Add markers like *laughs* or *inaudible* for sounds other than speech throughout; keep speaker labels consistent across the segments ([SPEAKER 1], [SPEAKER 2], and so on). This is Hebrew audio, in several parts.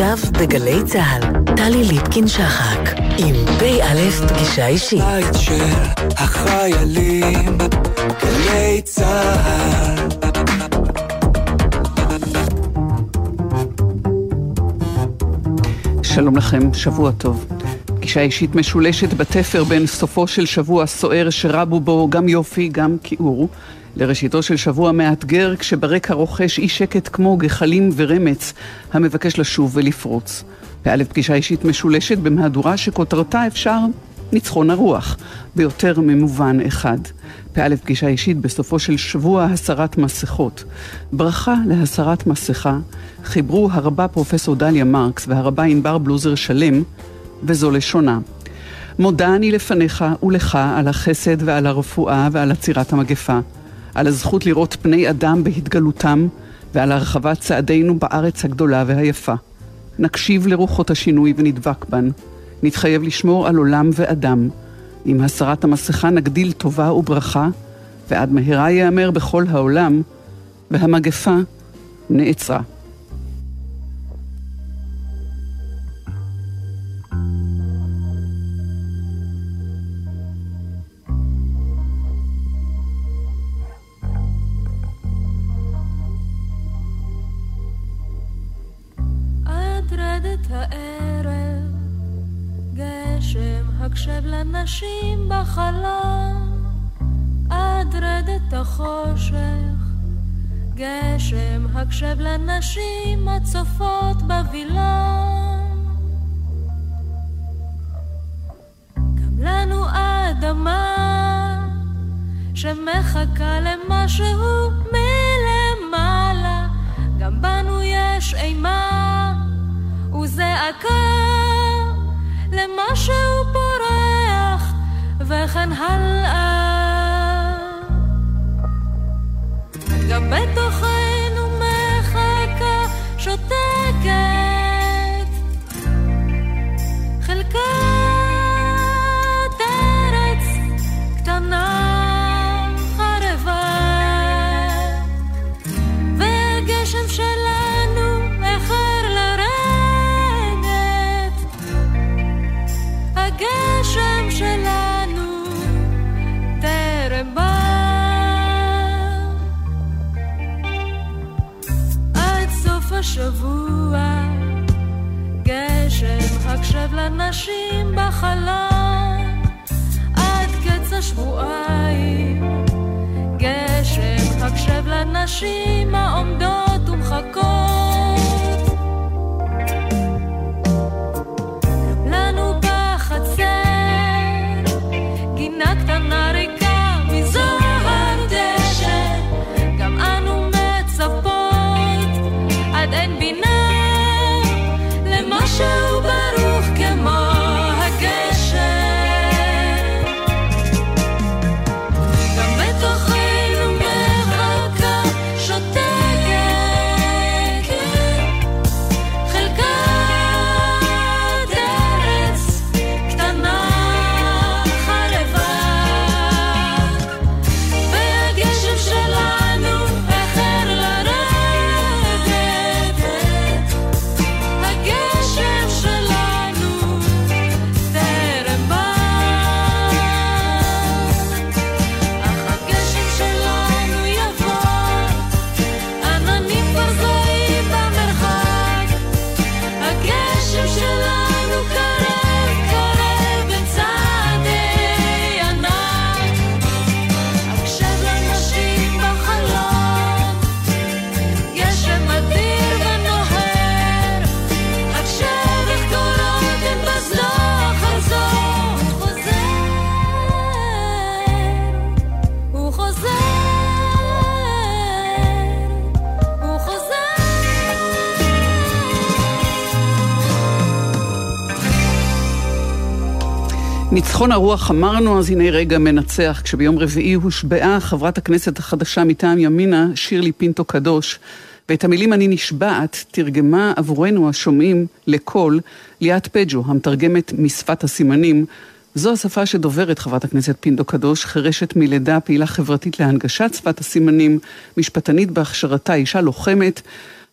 [SPEAKER 1] עכשיו בגלי צה"ל, טלי ליפקין-שחק, עם פ"א פגישה אישית.
[SPEAKER 2] בית של החיילים, גלי צה"ל.
[SPEAKER 3] שלום לכם, שבוע טוב. פגישה אישית משולשת בתפר בין סופו של שבוע סוער שרבו בו גם יופי, גם כיעור, לראשיתו של שבוע מאתגר כשברקע רוכש אי שקט כמו גחלים ורמץ המבקש לשוב ולפרוץ. באלף פגישה אישית משולשת במהדורה שכותרתה אפשר ניצחון הרוח, ביותר ממובן אחד. באלף פגישה אישית בסופו של שבוע הסרת מסכות. ברכה להסרת מסכה חיברו הרבה פרופסור דליה מרקס והרבה ענבר בלוזר שלם, וזו לשונה. מודה אני לפניך ולך על החסד ועל הרפואה ועל עצירת המגפה. על הזכות לראות פני אדם בהתגלותם ועל הרחבת צעדינו בארץ הגדולה והיפה. נקשיב לרוחות השינוי ונדבק בן. נתחייב לשמור על עולם ואדם. עם הסרת המסכה נגדיל טובה וברכה, ועד מהרה ייאמר בכל העולם, והמגפה נעצרה.
[SPEAKER 4] הקשב לנשים בחלום, עד רדת החושך. גשם, הקשב לנשים הצופות בווילון. גם לנו אדמה שמחכה למשהו מלמעלה, גם בנו יש אימה וזעקה למשהו פורח וכן הלאה. לנשים בחלום עד קץ השבועיים גשם הקשב לנשים העומדות
[SPEAKER 3] ניצחון הרוח אמרנו, אז הנה רגע מנצח. כשביום רביעי הושבעה חברת הכנסת החדשה מטעם ימינה, שירלי פינטו קדוש, ואת המילים אני נשבעת תרגמה עבורנו השומעים לקול ליאת פג'ו, המתרגמת משפת הסימנים. זו השפה שדוברת חברת הכנסת פינטו קדוש, חירשת מלידה, פעילה חברתית להנגשת שפת הסימנים, משפטנית בהכשרתה, אישה לוחמת.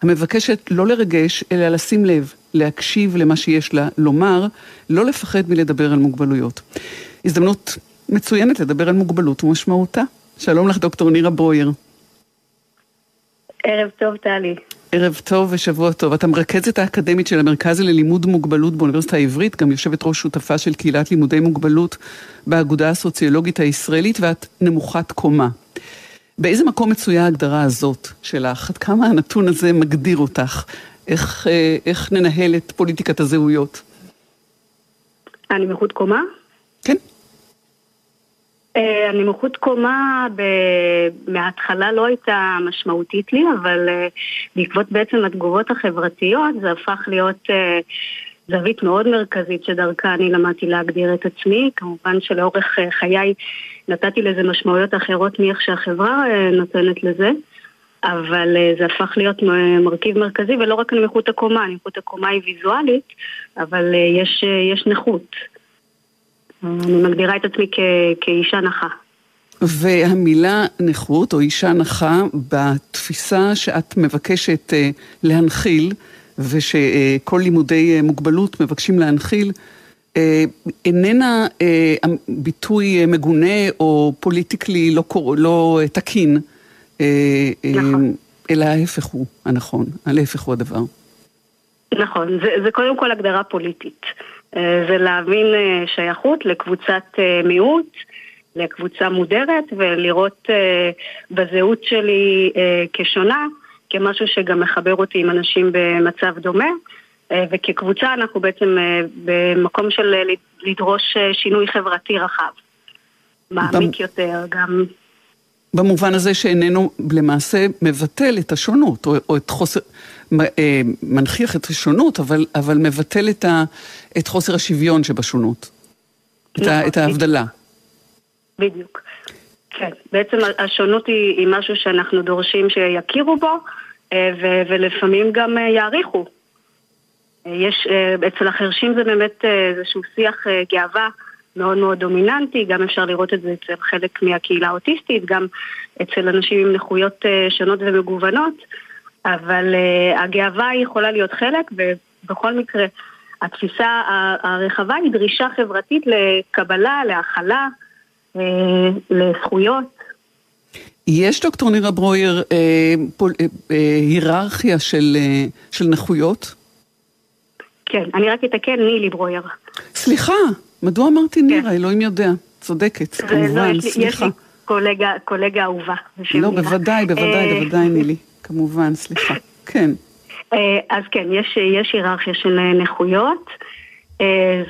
[SPEAKER 3] המבקשת לא לרגש, אלא לשים לב, להקשיב למה שיש לה לומר, לא לפחד מלדבר על מוגבלויות. הזדמנות מצוינת לדבר על מוגבלות ומשמעותה. שלום לך, דוקטור נירה ברויר.
[SPEAKER 5] ערב טוב, טלי.
[SPEAKER 3] ערב טוב ושבוע טוב. את המרכזת האקדמית של המרכז ללימוד מוגבלות באוניברסיטה העברית, גם יושבת ראש שותפה של קהילת לימודי מוגבלות באגודה הסוציולוגית הישראלית, ואת נמוכת קומה. באיזה מקום מצויה ההגדרה הזאת שלך? עד כמה הנתון הזה מגדיר אותך? איך, אה, איך ננהל את פוליטיקת הזהויות?
[SPEAKER 5] אני מחוט קומה?
[SPEAKER 3] כן.
[SPEAKER 5] אה, הנמוכות קומה ב- מההתחלה לא הייתה משמעותית לי, אבל אה, בעקבות בעצם התגובות החברתיות זה הפך להיות זווית מאוד מרכזית שדרכה אני למדתי להגדיר את עצמי. כמובן שלאורך חיי נתתי לזה משמעויות אחרות מאיך שהחברה אה, נותנת לזה, אבל אה, זה הפך להיות מרכיב מרכזי, ולא רק נמוכות הקומה, נמוכות הקומה היא ויזואלית, אבל אה, יש, יש נכות. אני מגדירה את עצמי כ- כאישה נכה.
[SPEAKER 3] והמילה נכות או אישה נכה בתפיסה שאת מבקשת להנחיל ושכל לימודי מוגבלות מבקשים להנחיל איננה אה, ביטוי אה, מגונה או פוליטיקלי לא. לא אה, תקין, אה, אה,
[SPEAKER 5] נכון.
[SPEAKER 3] אלא ההפך הוא הנכון, ההפך הוא הדבר.
[SPEAKER 5] נכון, זה, זה קודם כל הגדרה פוליטית. אה, זה להבין אה, שייכות לקבוצת אה, מיעוט, לקבוצה מודרת, ולראות אה, בזהות שלי אה, כשונה, כמשהו שגם מחבר אותי עם אנשים במצב דומה. אה, וכקבוצה אנחנו בעצם אה, במקום של אה, לדרוש שינוי חברתי רחב. מעמיק יותר, גם...
[SPEAKER 3] במובן הזה שאיננו למעשה מבטל את השונות, או, או את חוסר, מנכיח את השונות, אבל, אבל מבטל את, ה, את חוסר השוויון שבשונות, את, ה,
[SPEAKER 5] נכון,
[SPEAKER 3] את ההבדלה.
[SPEAKER 5] בדיוק. כן, בעצם השונות היא, היא משהו שאנחנו דורשים שיכירו בו, ו, ולפעמים גם יעריכו. יש, אה, אצל החרשים זה באמת אה, איזשהו שיח אה, גאווה מאוד מאוד דומיננטי, גם אפשר לראות את זה אצל חלק מהקהילה האוטיסטית, גם אצל אנשים עם נכויות שונות ומגוונות, אבל הגאווה היא יכולה להיות חלק, ובכל מקרה, התפיסה הרחבה היא דרישה חברתית לקבלה, להכלה, לזכויות.
[SPEAKER 3] יש, דוקטור נירה ברויר, אה, פול, אה, אה, היררכיה של, אה, של נכויות?
[SPEAKER 5] כן, אני רק אתקן, נילי ברויר.
[SPEAKER 3] סליחה, מדוע אמרתי נירה? אלוהים יודע. צודקת,
[SPEAKER 5] זה- לא,
[SPEAKER 3] כמובן,
[SPEAKER 5] יש לי- יש
[SPEAKER 3] סליחה.
[SPEAKER 5] לי קולגה, קולגה אהובה.
[SPEAKER 3] לא,
[SPEAKER 5] נירה.
[SPEAKER 3] בוודאי, בוודאי,
[SPEAKER 5] אה,
[SPEAKER 3] בוודאי, נילי. כמובן, סליחה. *laughs* כן.
[SPEAKER 5] אה, אז כן, יש, יש היררכיה של אה, נכויות.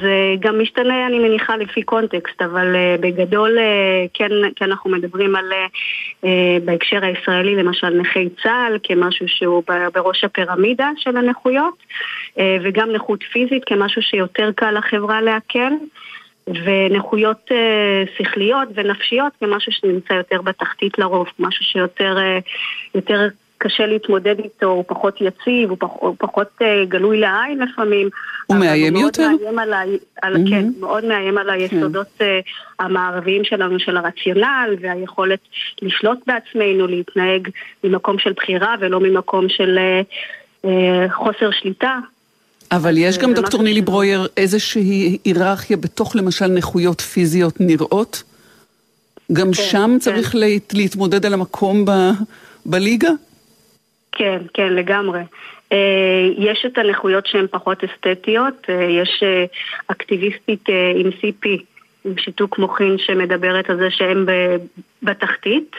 [SPEAKER 5] זה גם משתנה, אני מניחה, לפי קונטקסט, אבל בגדול כן, כן אנחנו מדברים על, בהקשר הישראלי, למשל נכי צה"ל, כמשהו שהוא בראש הפירמידה של הנכויות, וגם נכות פיזית כמשהו שיותר קל לחברה לעכל. ונכויות אה, שכליות ונפשיות כמשהו שנמצא יותר בתחתית לרוב, משהו שיותר אה, יותר קשה להתמודד איתו, הוא פחות יציב, הוא, פח, הוא פחות אה, גלוי לעין לפעמים.
[SPEAKER 3] הוא מאיים יותר?
[SPEAKER 5] מאיים על ה, על,
[SPEAKER 3] Mhm.
[SPEAKER 5] כן, מאוד מאיים על היסודות אה, המערביים שלנו, של הרציונל והיכולת לשלוט בעצמנו, להתנהג ממקום של בחירה ולא ממקום של אה, אה, חוסר שליטה.
[SPEAKER 3] אבל יש גם,
[SPEAKER 5] משהו
[SPEAKER 3] דוקטור נילי ברויר, איזושהי היררכיה בתוך למשל נכויות פיזיות נראות? גם שם
[SPEAKER 5] כן.
[SPEAKER 3] צריך להת- להתמודד על המקום ב- בליגה?
[SPEAKER 5] כן, כן, לגמרי. אה, יש את הנכויות שהן פחות אסתטיות, אה, יש אה, אקטיביסטית עם CP, עם שיתוק מוחין שמדברת על זה שהם בתחתית,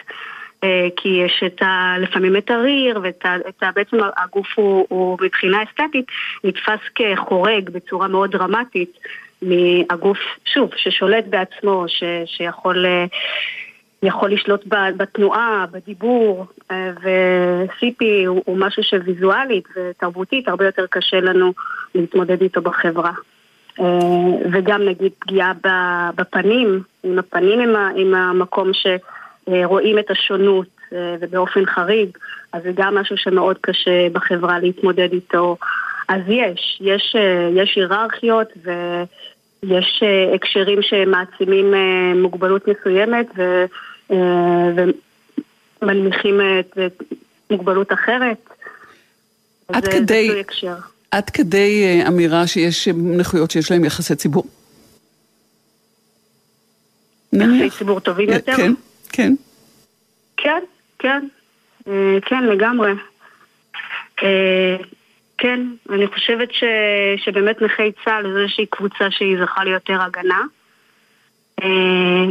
[SPEAKER 5] כי יש את ה, לפעמים את הריר, ואת ה, בעצם הגוף הוא, הוא מבחינה אסתטית נתפס כחורג בצורה מאוד דרמטית מהגוף, שוב, ששולט בעצמו, ש, שיכול... אה, יכול לשלוט בתנועה, בדיבור, אה, ו-CP הוא, משהו שוויזואלית ותרבותית הרבה יותר קשה לנו להתמודד איתו בחברה. אה, וגם נגיד פגיעה בפנים, עם הפנים עם, ה- עם המקום שרואים את השונות אה, ובאופן חריג, אז זה גם משהו שמאוד קשה בחברה להתמודד איתו. אז יש, יש, אה, יש היררכיות ו... יש אה, הקשרים שמעצימים אה, מוגבלות מסוימת ו, אה, ומנמיכים את, את מוגבלות אחרת.
[SPEAKER 3] עד
[SPEAKER 5] זה-
[SPEAKER 3] כדי-
[SPEAKER 5] זה תלוי הקשר.
[SPEAKER 3] עד כדי אה, אמירה שיש אה, נכויות שיש להן יחסי ציבור?
[SPEAKER 5] יחסי. ציבור טובים
[SPEAKER 3] אה,
[SPEAKER 5] יותר?
[SPEAKER 3] כן, כן.
[SPEAKER 5] כן, כן, אה, כן, לגמרי. אה, כן, אני חושבת ש, שבאמת נכי צה"ל זה איזושהי קבוצה שהיא זוכה ליותר הגנה. אה,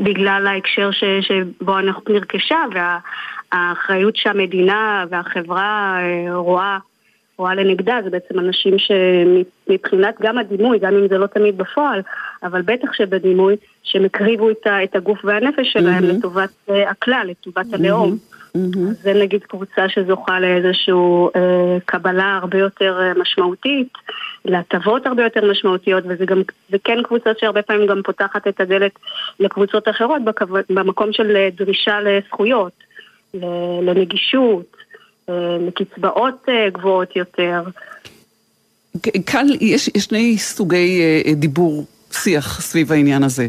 [SPEAKER 5] בגלל ההקשר ש, שבו אנחנו נרכשה והאחריות שהמדינה והחברה אה, רואה, רואה לנגדה זה בעצם אנשים שמבחינת גם הדימוי, גם אם זה לא תמיד בפועל, אבל בטח שבדימוי, שהם הקריבו את, את הגוף והנפש שלהם
[SPEAKER 3] מהמם.
[SPEAKER 5] לטובת אה, הכלל, לטובת הלאום.
[SPEAKER 3] מהמם.
[SPEAKER 5] אז זה נגיד קבוצה שזוכה לאיזושהי אה, קבלה הרבה יותר אה, משמעותית, להטבות הרבה יותר משמעותיות, וזה גם, זה כן קבוצה שהרבה פעמים גם פותחת את הדלת לקבוצות אחרות בכו, במקום של דרישה לזכויות, לנגישות, לקצבאות אה, גבוהות יותר.
[SPEAKER 3] כאן יש, שני סוגי אה, אה, דיבור, שיח סביב העניין הזה.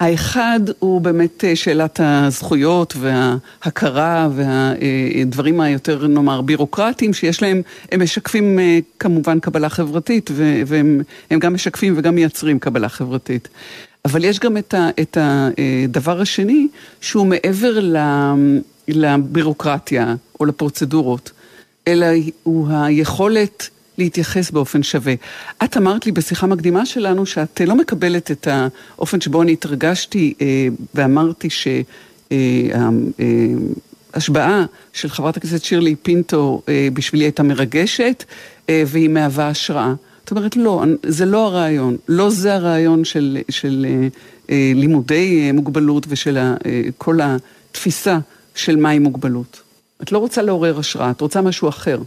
[SPEAKER 3] האחד הוא באמת אה, שאלת הזכויות וההכרה והדברים היותר נאמר בירוקרטיים שיש להם, הם משקפים אה, כמובן קבלה חברתית והם הם גם משקפים וגם מייצרים קבלה חברתית. אבל יש גם את, ה, את הדבר השני שהוא מעבר לבירוקרטיה או לפרוצדורות, אלא הוא היכולת להתייחס באופן שווה. את אמרת לי בשיחה מקדימה שלנו שאת לא מקבלת את האופן שבו אני התרגשתי אה, ואמרתי שההשבעה של חברת הכנסת שירלי פינטו אה, בשבילי הייתה מרגשת אה, והיא מהווה השראה. זאת אומרת, לא, זה לא הרעיון, לא זה הרעיון של, של אה, אה, לימודי אה, מוגבלות ושל אה, כל התפיסה של מהי מוגבלות. את לא רוצה לעורר השראה, את רוצה משהו אחר.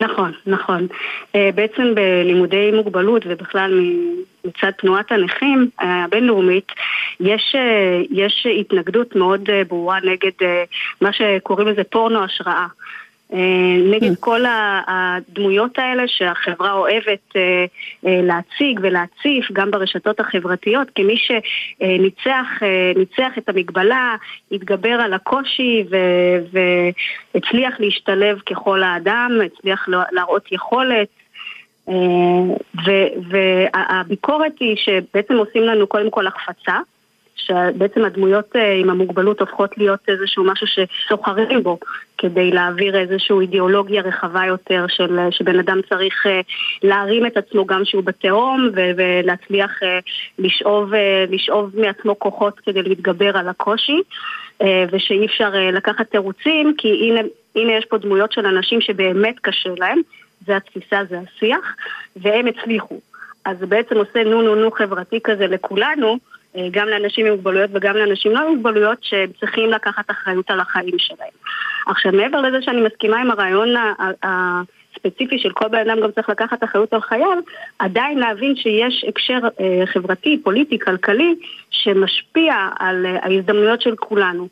[SPEAKER 5] נכון, נכון. אה, בעצם בלימודי מוגבלות ובכלל מצד תנועת הנכים הבינלאומית יש, יש התנגדות מאוד ברורה נגד מה שקוראים לזה פורנו השראה. אה, נגד כל ה- הדמויות האלה שהחברה אוהבת אה, אה, להציג ולהציף גם ברשתות החברתיות כמי שניצח אה, ניצח את המגבלה, התגבר על הקושי ו- והצליח להשתלב ככל האדם, הצליח לה- להראות יכולת. אה, והביקורת היא שבעצם עושים לנו קודם כל החפצה, שבעצם הדמויות אה, עם המוגבלות הופכות להיות איזשהו משהו שסוחרים בו כדי להעביר איזושהי אידיאולוגיה רחבה יותר של אה, שבן אדם צריך אה, להרים את עצמו גם שהוא בתהום ולהצליח לשאוב, לשאוב מעצמו כוחות כדי להתגבר על הקושי ושאי אפשר לקחת תירוצים כי הנה, הנה יש פה דמויות של אנשים שבאמת קשה להם, זה התפיסה, זה השיח, והם הצליחו. אז זה בעצם עושה נו נו נו חברתי כזה לכולנו, גם לאנשים עם מוגבלויות וגם לאנשים לא עם מוגבלויות שצריכים לקחת אחריות על החיים שלהם. עכשיו מעבר לזה שאני מסכימה עם הרעיון הספציפי של כל בן אדם גם צריך לקחת אחריות על חייו, עדיין להבין שיש הקשר אה, חברתי, פוליטי, כלכלי, שמשפיע על אה, ההזדמנויות של כולנו.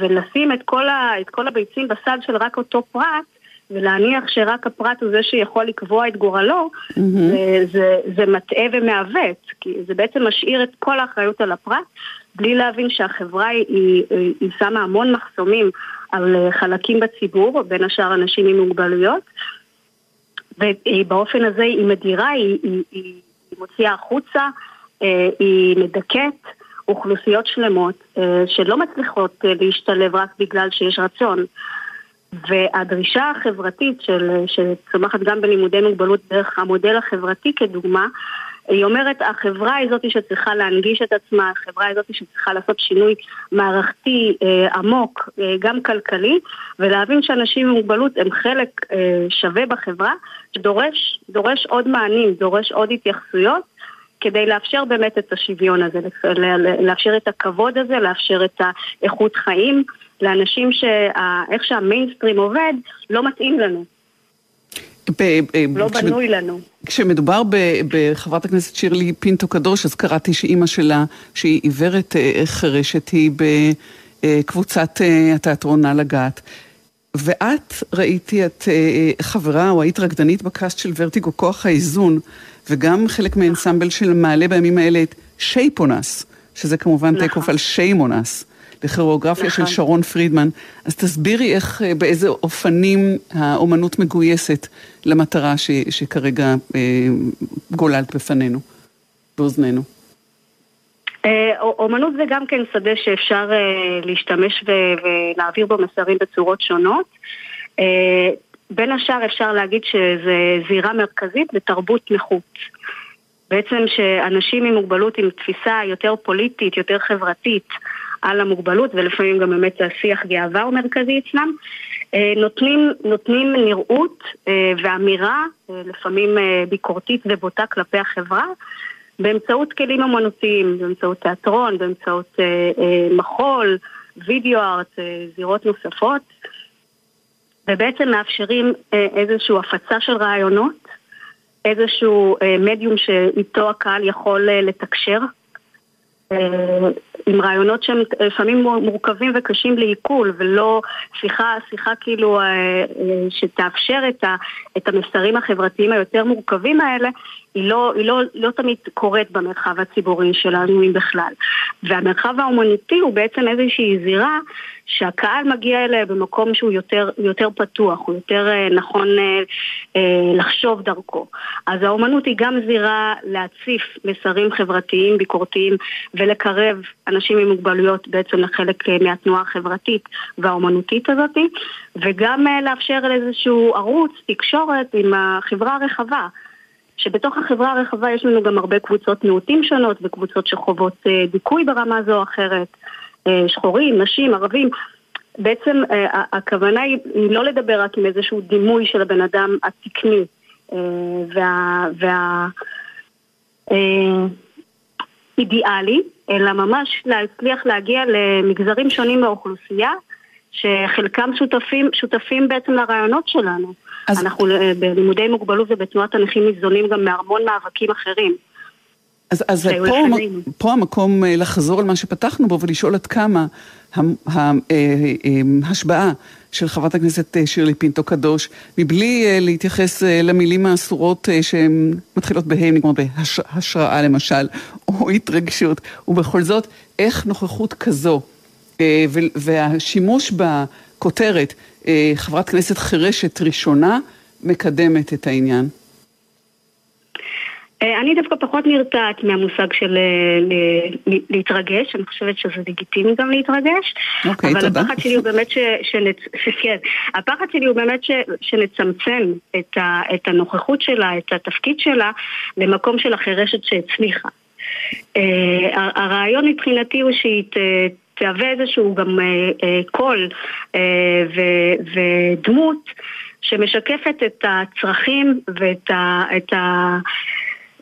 [SPEAKER 5] ולשים את כל, ה, את כל הביצים בסד של רק אותו פרט, ולהניח שרק הפרט הוא זה שיכול לקבוע את גורלו, זה, זה, זה מטעה ומעוות, כי זה בעצם משאיר את כל האחריות על הפרט, בלי להבין שהחברה היא, היא, היא שמה המון מחסומים על אה, חלקים בציבור, בין השאר אנשים עם מוגבלויות, ובאופן הזה היא מדירה, היא, היא, היא, היא מוציאה החוצה, אה, היא מדכאת אוכלוסיות שלמות אה, שלא מצליחות להשתלב רק בגלל שיש רצון. והדרישה החברתית של, שצומחת גם בלימודי מוגבלות דרך המודל החברתי כדוגמה, היא אומרת, החברה היא זאת שצריכה להנגיש את עצמה, החברה היא זאת שצריכה לעשות שינוי מערכתי אה, עמוק, אה, גם כלכלי, ולהבין שאנשים עם מוגבלות הם חלק אה, שווה בחברה, שדורש דורש עוד מענים, דורש עוד התייחסויות. כדי לאפשר באמת את השוויון הזה, לאפשר את הכבוד הזה, לאפשר את האיכות חיים לאנשים שאיך שהמיינסטרים עובד לא מתאים לנו,
[SPEAKER 3] ב- ב-
[SPEAKER 5] לא
[SPEAKER 3] כש-
[SPEAKER 5] בנוי לנו.
[SPEAKER 3] כשמדובר ב- בחברת הכנסת שירלי פינטו קדוש, אז קראתי שאימא שלה, שהיא עיוורת אה, חירשת, היא בקבוצת אה, התיאטרון נא לגעת. ואת, ראיתי, את אה, חברה או היית רקדנית בקאסט של ורטיגו כוח האיזון, וגם חלק מאנסמבל של מעלה בימים האלה את שייפונס, שזה כמובן
[SPEAKER 5] נכון.
[SPEAKER 3] תקוף על שיימונס. לכירוגרפיה של
[SPEAKER 5] נכון.
[SPEAKER 3] שרון פרידמן. אז תסבירי איך, אה, באיזה אופנים האומנות מגויסת למטרה ש, שכרגע אה, גוללת בפנינו, באוזנינו.
[SPEAKER 5] אה, אומנות זה גם כן שדה שאפשר אה, להשתמש ולהעביר בו מסרים בצורות שונות. בין השאר אפשר להגיד שזה זירה מרכזית בתרבות נכות. בעצם שאנשים עם מוגבלות עם תפיסה יותר פוליטית, יותר חברתית על המוגבלות, ולפעמים גם באמת השיח גאווה הוא מרכזי אצלם, אה, נותנים, נותנים נראות אה, ואמירה, אה, לפעמים ביקורתית ובוטה כלפי החברה, באמצעות כלים אמנותיים, באמצעות תיאטרון, באמצעות מחול, וידאו ארט, זירות נוספות, ובעצם מאפשרים אה, איזושהי הפצה של רעיונות, איזשהו אה, מדיום שאיתו הקהל יכול אה, לתקשר, עם רעיונות שהם לפעמים מורכבים וקשים לעיכול, ולא שיחה, שיחה כאילו שתאפשר את, את המסרים החברתיים היותר מורכבים האלה, היא לא, היא לא, לא תמיד קורית במרחב הציבורי שלנו, אם בכלל. והמרחב האומנותי הוא בעצם איזושהי זירה שהקהל מגיע אליה במקום שהוא יותר, יותר פתוח, הוא יותר אה, נכון אה, אה, לחשוב דרכו. אז האומנות היא גם זירה להציף מסרים חברתיים, ביקורתיים, ולקרב אנשים עם מוגבלויות בעצם לחלק מהתנועה החברתית והאומנותית הזאת, וגם לאפשר איזשהו ערוץ תקשורת עם החברה הרחבה. שבתוך החברה הרחבה יש לנו גם הרבה קבוצות מיעוטים שונות וקבוצות שחוות אה, דיכוי ברמה זו או אחרת, אה, שחורים, נשים, ערבים. בעצם אה, הכוונה היא, לא לדבר רק עם איזשהו דימוי של הבן אדם התקני וה... וה אלא ממש להצליח להגיע למגזרים שונים באוכלוסייה, שחלקם שותפים, שותפים בעצם לרעיונות שלנו. אז... אנחנו אה, בלימודי מוגבלות ובתנועת הנכים ניזונים גם מהמון מאבקים אחרים.
[SPEAKER 3] אז, אז פה, פה המקום אה, לחזור על מה שפתחנו בו ולשאול עד כמה ההשבעה אה, של חברת הכנסת שירלי פינטו קדוש, מבלי להתייחס למילים האסורות שמתחילות בהן, נגמר בהשראה למשל, *laughs* או התרגשות, ובכל זאת, איך נוכחות כזו והשימוש בכותרת חברת כנסת חירשת ראשונה מקדמת את העניין?
[SPEAKER 5] אני דווקא פחות נרתעת מהמושג של להתרגש, אני חושבת שזה לגיטימי גם להתרגש.
[SPEAKER 3] אוקיי,
[SPEAKER 5] אבל
[SPEAKER 3] תודה.
[SPEAKER 5] אבל הפחד שלי הוא באמת ש... שנצ... *laughs* כן, הפחד שלי הוא באמת ש... שנצמצם את, ה... את הנוכחות שלה, את התפקיד שלה, למקום של החירשת שהצליחה. הרעיון מבחינתי הוא שהיא ת... תהווה איזשהו גם קול ודמות שמשקפת את הצרכים ואת ה, את ה,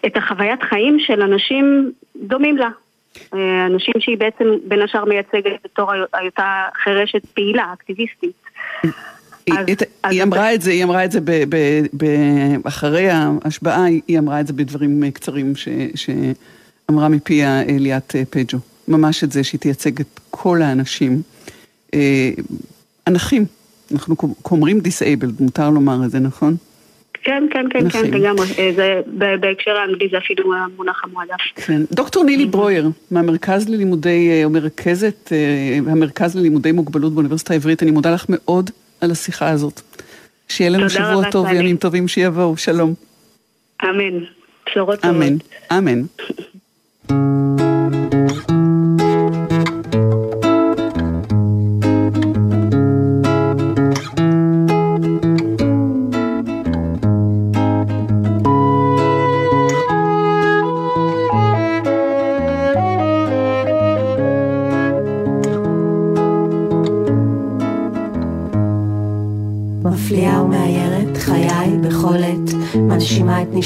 [SPEAKER 5] את החוויית חיים של אנשים דומים לה. אנשים שהיא בעצם בין השאר מייצגת בתור היותה חירשת פעילה, אקטיביסטית.
[SPEAKER 3] היא, אז, את, אז היא אמרה את זה, היא אמרה את זה ב, ב, ב, אחרי ההשבעה, היא אמרה את זה בדברים קצרים ש, שאמרה מפיה ליאת פג'ו. ממש את זה שהיא תייצג את כל האנשים. אה, הנכים, אנחנו אומרים disabled, מותר לומר את זה, נכון?
[SPEAKER 5] כן, כן, כן, כן, לגמרי. זה, בהקשר האנגלי זה אפילו המונח המועדף.
[SPEAKER 3] כן. דוקטור נילי ברויר, מהמרכז ללימודי, או מרכזת, המרכז ללימודי מוגבלות באוניברסיטה העברית, אני מודה לך מאוד על השיחה הזאת. שיהיה לנו שבוע טוב וימים טובים שיבואו. שלום.
[SPEAKER 5] אמן. בשורות טובות.
[SPEAKER 3] אמן, אמן. *laughs*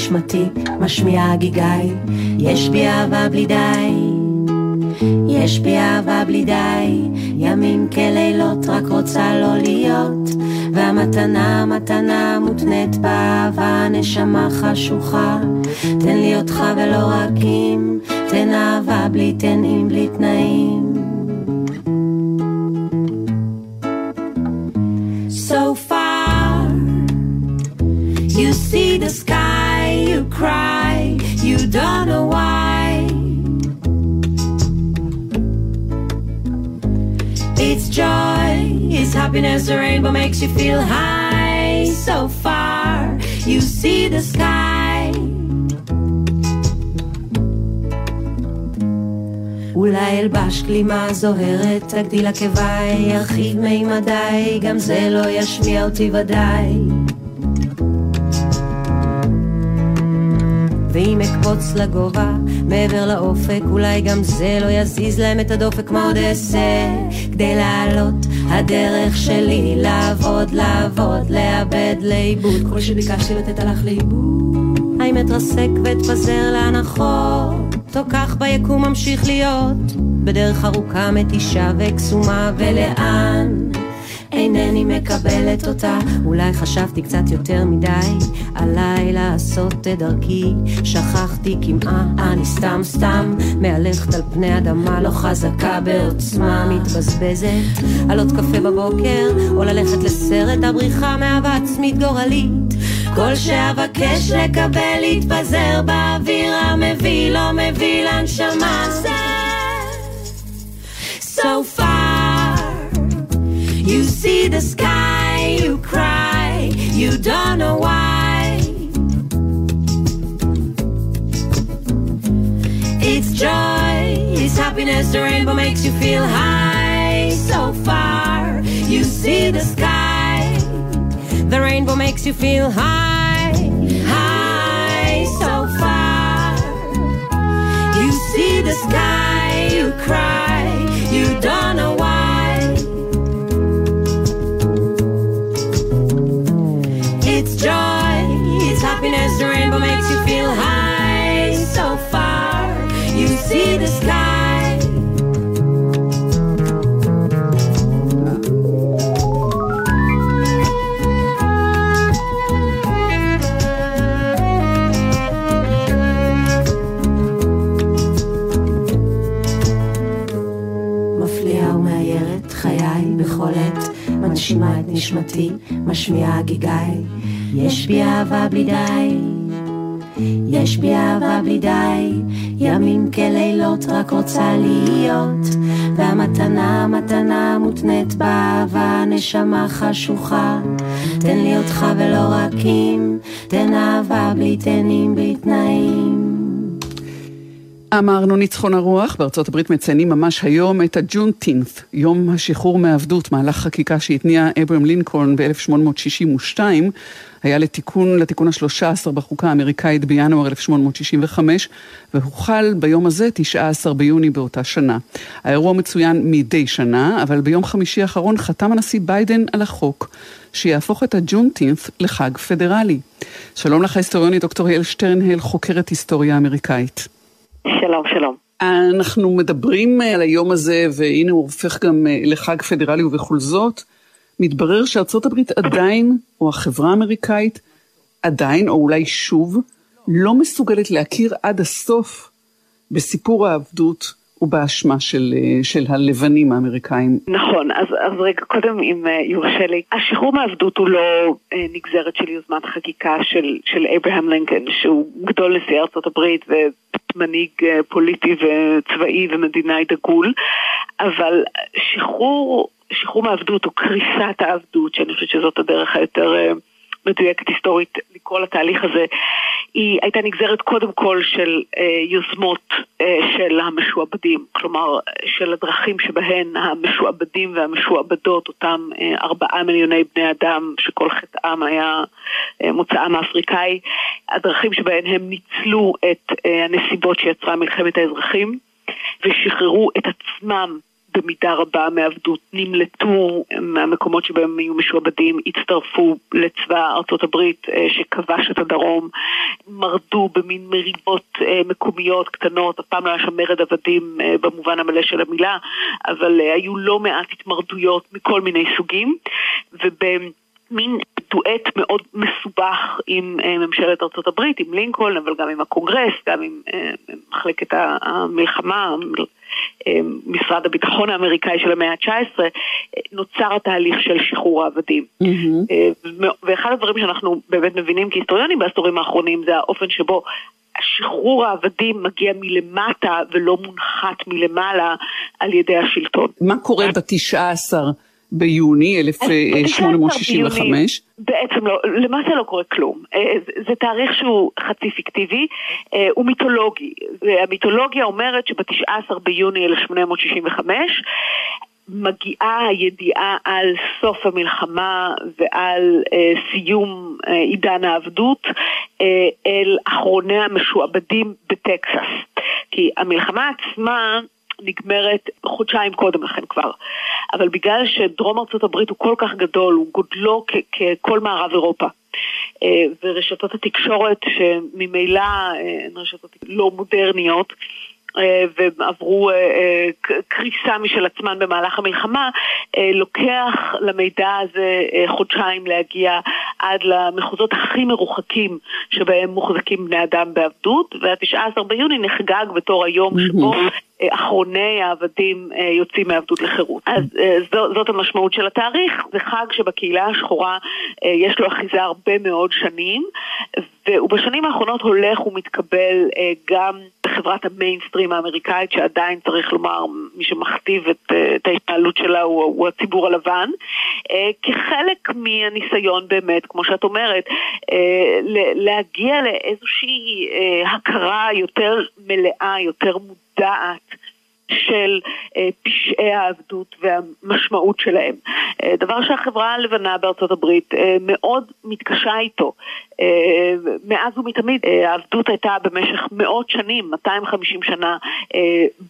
[SPEAKER 6] נשמתי, משמיעה הגיגי, יש בי אהבה בלי די, יש בי אהבה בלי די, ימים כלילות רק רוצה לא להיות, והמתנה מתנה מותנית באהבה, נשמה חשוכה, תן לי אותך ולא רק אם, תן אהבה בלי תן בלי תנאים. don't know why. happiness, the rainbow makes you feel high. So far, you see the sky. אולי אלבש גלימה זוהרת, תגדיל עקביי, ירחיב מימדיי, גם זה לא ישמיע אותי ודאי. ואם אקפוץ לגובה, מעבר לאופק, אולי גם זה לא יזיז להם את הדופק, מה עוד אעשה? כדי לעלות, הדרך שלי לעבוד, לעבוד, לאבד, לאיבוד. כל שביקשתי לתת הלך לאיבוד. האם אתרסק ואתפזר להנחות, או כך ביקום ממשיך להיות, בדרך ארוכה מתישה וקסומה, ולאן? אינני מקבלת אותה, אולי חשבתי קצת יותר מדי, עליי לעשות את דרכי, שכחתי כמעה, אני סתם סתם, מהלכת על פני אדמה לא חזקה בעוצמה, מתבזבזת, על עוד קפה בבוקר, או ללכת לסרט הבריחה מאהבה עצמית גורלית. כל שאבקש לקבל יתפזר באוויר המביא לא מביא לנשמה So far You see the sky, you cry, you don't know why. It's joy, it's happiness, the rainbow makes you feel high. So far, you see the sky. The rainbow makes you feel high, high. So far. You see the sky, נשמתי, משמיעה גיגיי. יש בי אהבה בלי די, יש בי אהבה בלי די, ימים כלילות רק רוצה להיות, והמתנה, המתנה מותנית באהבה, נשמה חשוכה. תן לי אותך ולא רק אם, תן אהבה בלי תנים, בלי תנאים.
[SPEAKER 3] אמרנו ניצחון הרוח, בארצות הברית מציינים ממש היום את הג'ונטינת', יום השחרור מעבדות, מהלך חקיקה שהתניע אברהם לינקולן ב-1862, היה לתיקון, לתיקון השלושה עשר בחוקה האמריקאית בינואר 1865, והוחל ביום הזה, 19 ביוני באותה שנה. האירוע מצוין מדי שנה, אבל ביום חמישי האחרון חתם הנשיא ביידן על החוק, שיהפוך את הג'ונטינת' לחג פדרלי. שלום לך ההיסטוריונית דוקטור יעל שטרנהל, חוקרת היסטוריה אמריקאית.
[SPEAKER 7] שלום, שלום.
[SPEAKER 3] אנחנו מדברים על היום הזה, והנה הוא הופך גם לחג פדרלי, ובכל זאת, מתברר שארצות הברית עדיין, או החברה האמריקאית, עדיין, או אולי שוב, לא מסוגלת להכיר עד הסוף בסיפור העבדות ובאשמה של, של הלבנים האמריקאים.
[SPEAKER 7] נכון, אז, אז רגע, קודם אם יורשה לי, השחרור מעבדות הוא לא נגזרת של יוזמת חקיקה של, של אברהם לינקן, שהוא גדול נשיא ארצות הברית ומנהיג פוליטי וצבאי ומדינאי דגול, אבל שחרור, שחרור מעבדות או קריסת העבדות, שאני חושבת שזאת הדרך היותר... מדויקת היסטורית לקרוא לתהליך הזה, היא הייתה נגזרת קודם כל של אה, יוזמות אה, של המשועבדים, כלומר של הדרכים שבהן המשועבדים והמשועבדות, אותם אה, ארבעה מיליוני בני אדם שכל חטאם היה אה, מוצאם האפריקאי, הדרכים שבהן הם ניצלו את אה, הנסיבות שיצרה מלחמת האזרחים ושחררו את עצמם במידה רבה מעבדות, נמלטו מהמקומות שבהם היו משועבדים, הצטרפו לצבא ארצות הברית שכבש את הדרום, מרדו במין מריבות מקומיות קטנות, אף פעם לא היה שם מרד עבדים במובן המלא של המילה, אבל היו לא מעט התמרדויות מכל מיני סוגים, ובמין דואט מאוד מסובך עם ממשלת ארצות הברית, עם לינקולן, אבל גם עם הקונגרס, גם עם מחלקת המלחמה, משרד הביטחון האמריקאי של המאה ה-19, נוצר התהליך של שחרור העבדים. Mm-hmm. ואחד הדברים שאנחנו באמת מבינים כהיסטוריונים בעשורים האחרונים זה האופן שבו שחרור העבדים מגיע מלמטה ולא מונחת מלמעלה על ידי השלטון.
[SPEAKER 3] מה קורה בתשעה עשר ביוני 1865.
[SPEAKER 7] בעצם לא, למעשה לא קורה כלום. אה, זה, זה תאריך שהוא חצי פיקטיבי, אה, הוא מיתולוגי. המיתולוגיה אומרת שב-19 ביוני 1865 מגיעה הידיעה על סוף המלחמה ועל אה, סיום אה, עידן העבדות אה, אל אחרוני המשועבדים בטקסס. כי המלחמה עצמה נגמרת חודשיים קודם לכן כבר. אבל בגלל שדרום ארצות הברית הוא כל כך גדול, הוא גודלו ככל מערב אירופה. אה, ורשתות התקשורת שממילא אה, הן רשתות לא מודרניות, אה, ועברו אה, אה, קריסה משל עצמן במהלך המלחמה, לוקח למידע הזה חודשיים להגיע עד למחוזות הכי מרוחקים שבהם מוחזקים בני אדם בעבדות, וה-19 ביוני נחגג בתור היום שבו אחרוני העבדים יוצאים מעבדות לחירות. אז זאת המשמעות של התאריך, זה חג שבקהילה השחורה יש לו אחיזה הרבה מאוד שנים, ובשנים האחרונות הולך ומתקבל גם בחברת המיינסטרים האמריקאית, שעדיין צריך לומר, מי שמכתיב את, את ההתנהלות שלה הוא, הוא הציבור הלבן, אה, כחלק מהניסיון באמת, כמו שאת אומרת, אה, להגיע לאיזושהי אה, הכרה יותר מלאה, יותר מודעת. של אה, פשעי העבדות והמשמעות שלהם. אה, דבר שהחברה הלבנה בארצות הברית אה, מאוד מתקשה איתו. מאז ומתמיד העבדות הייתה במשך מאות שנים, 250 שנה,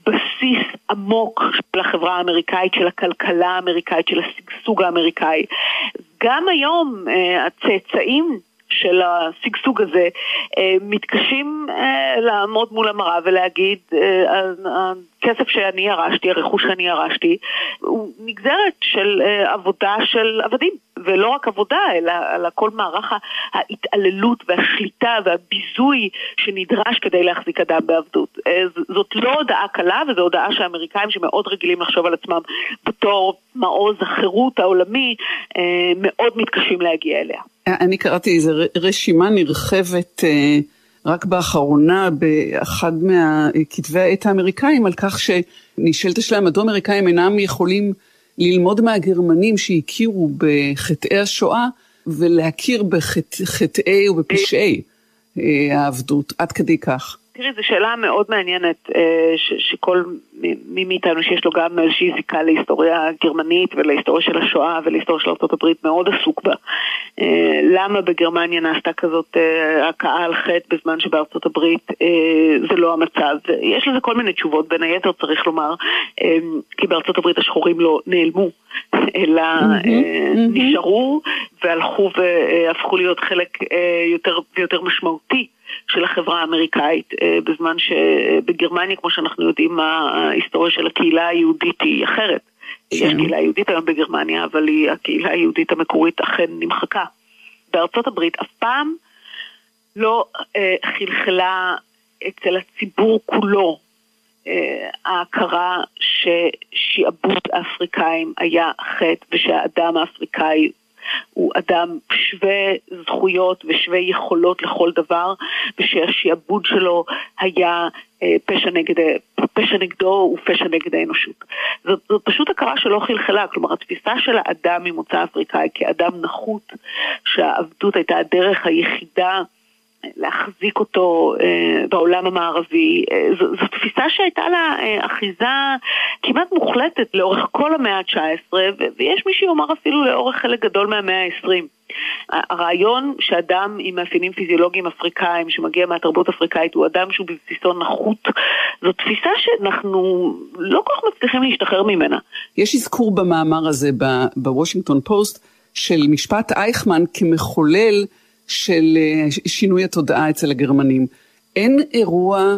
[SPEAKER 7] בסיס עמוק של החברה האמריקאית, של הכלכלה האמריקאית, של השגשוג האמריקאי. גם היום הצאצאים של השגשוג הזה, אה, מתקשים אה, לעמוד מול המראה ולהגיד, אה, הכסף שאני ירשתי, הרכוש שאני ירשתי, הוא נגזרת של עבודה של עבדים. ולא רק עבודה, אלא, אלא כל מערך ההתעללות והשליטה והביזוי שנדרש כדי להחזיק אדם בעבדות. זאת לא הודעה קלה, וזו הודעה שהאמריקאים שמאוד רגילים לחשוב על עצמם בתור מעוז החירות העולמי, מאוד מתקשים להגיע אליה.
[SPEAKER 3] אני קראתי איזו רשימה נרחבת אה, רק באחרונה באחד מכתבי העת האמריקאים על כך שנשאלת השאלה מדוע האמריקאים אינם יכולים ללמוד מהגרמנים שהכירו בחטאי השואה ולהכיר בחטאי ובפשעי אה, העבדות, עד כדי כך.
[SPEAKER 7] תראי, זו שאלה מאוד מעניינת, אה, ש- שכל מי מאיתנו שיש לו גם איזושהי זיקה להיסטוריה גרמנית ולהיסטוריה של השואה ולהיסטוריה של ארה"ב מאוד עסוק בה. אה, למה בגרמניה נעשתה כזאת אה, הכאה על חטא בזמן שבארצות הברית זה לא המצב? יש לזה כל מיני תשובות, בין היתר צריך לומר, כי בארצות הברית השחורים לא נעלמו. אלא נשארו והלכו והפכו להיות חלק יותר ויותר משמעותי של החברה האמריקאית, אה, בזמן שבגרמניה, כמו שאנחנו יודעים, ההיסטוריה של הקהילה היהודית היא אחרת. יש כן. קהילה יהודית היום בגרמניה, אבל היא, הקהילה היהודית המקורית אכן נמחקה. בארצות הברית אף פעם לא אה, חלחלה אצל הציבור כולו אה, ההכרה ששעבוד האפריקאים היה חטא ושהאדם האפריקאי הוא אדם שווה זכויות ושווה יכולות לכל דבר, ושהשעבוד שלו היה אה, פשע, נגד, פשע נגדו הוא פשע נגד האנושות. זאת, זאת פשוט הכרה שלא חלחלה, כלומר התפיסה של האדם ממוצא אפריקאי כאדם נחות, שהעבדות הייתה הדרך היחידה להחזיק אותו אה, בעולם המערבי. אה, זו, זו תפיסה שהייתה לה אה, אחיזה כמעט מוחלטת לאורך כל המאה ה-19, ויש מי שיאמר אפילו לאורך חלק גדול מהמאה ה-20. הרעיון שאדם עם מאפיינים פיזיולוגיים אפריקאים שמגיע מהתרבות האפריקאית הוא אדם שהוא בבסיסו נחות, זו תפיסה שאנחנו לא כל כך מצליחים להשתחרר ממנה.
[SPEAKER 3] יש אזכור במאמר הזה בוושינגטון פוסט של משפט אייכמן כמחולל של אה, שינוי התודעה אצל הגרמנים. אין אירוע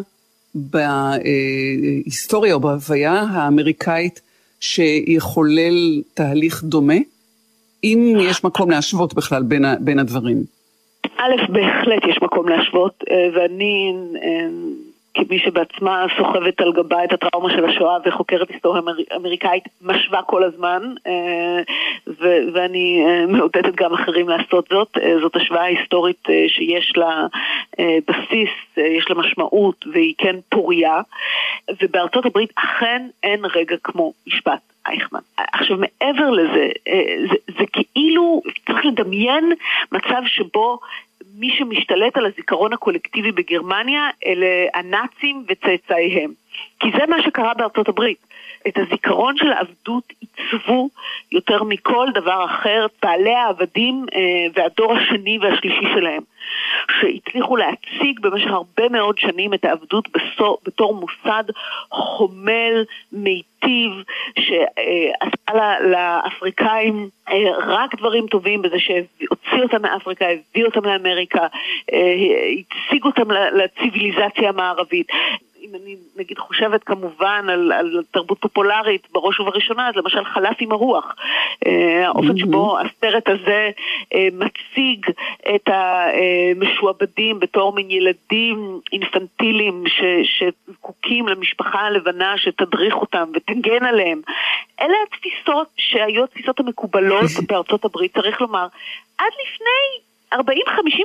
[SPEAKER 3] בהיסטוריה או בהוויה האמריקאית שיחולל תהליך דומה? אם יש מקום להשוות בכלל בין, הדברים.
[SPEAKER 7] א', בהחלט יש מקום להשוות, אה, ואני אה, כמי שבעצמה סוחבת על גבה את הטראומה של השואה וחוקרת היסטוריה אמר... אמריקאית, משווה כל הזמן, אה, ו- ואני אה, מעודדת גם אחרים לעשות זאת. אה, זאת השוואה היסטורית שיש לה בסיס, יש לה משמעות והיא כן פוריה, ובארצות הברית אכן אין רגע כמו משפט אייכמן. עכשיו מעבר לזה, זה, זה כאילו, צריך לדמיין מצב שבו מי שמשתלט על הזיכרון הקולקטיבי בגרמניה אלה הנאצים וצאצאיהם. כי זה מה שקרה בארצות הברית. את הזיכרון של העבדות עיצבו יותר מכל דבר אחר בעלי העבדים אה, והדור השני והשלישי שלהם, שהצליחו להציג במשך הרבה מאוד שנים את העבדות בתור מוסד חומל, מיטיב, שעשה לאפריקאים אה, רק דברים טובים בזה שהוציא אותם מאפריקה, הביא אותם לאמריקה, אה, הציג אותם לציוויליזציה המערבית. אם אני נגיד חושבת כמובן על, על תרבות פופולרית בראש ובראשונה, אז למשל חלף עם הרוח. אה, האופן שבו הסרט הזה אה, מציג את המשועבדים בתור מין ילדים אינפנטיליים שזקוקים למשפחה הלבנה שתדריך אותם ותגן עליהם. אלה התפיסות שהיו התפיסות המקובלות *laughs* בארצות הברית, צריך לומר. עד לפני 40-50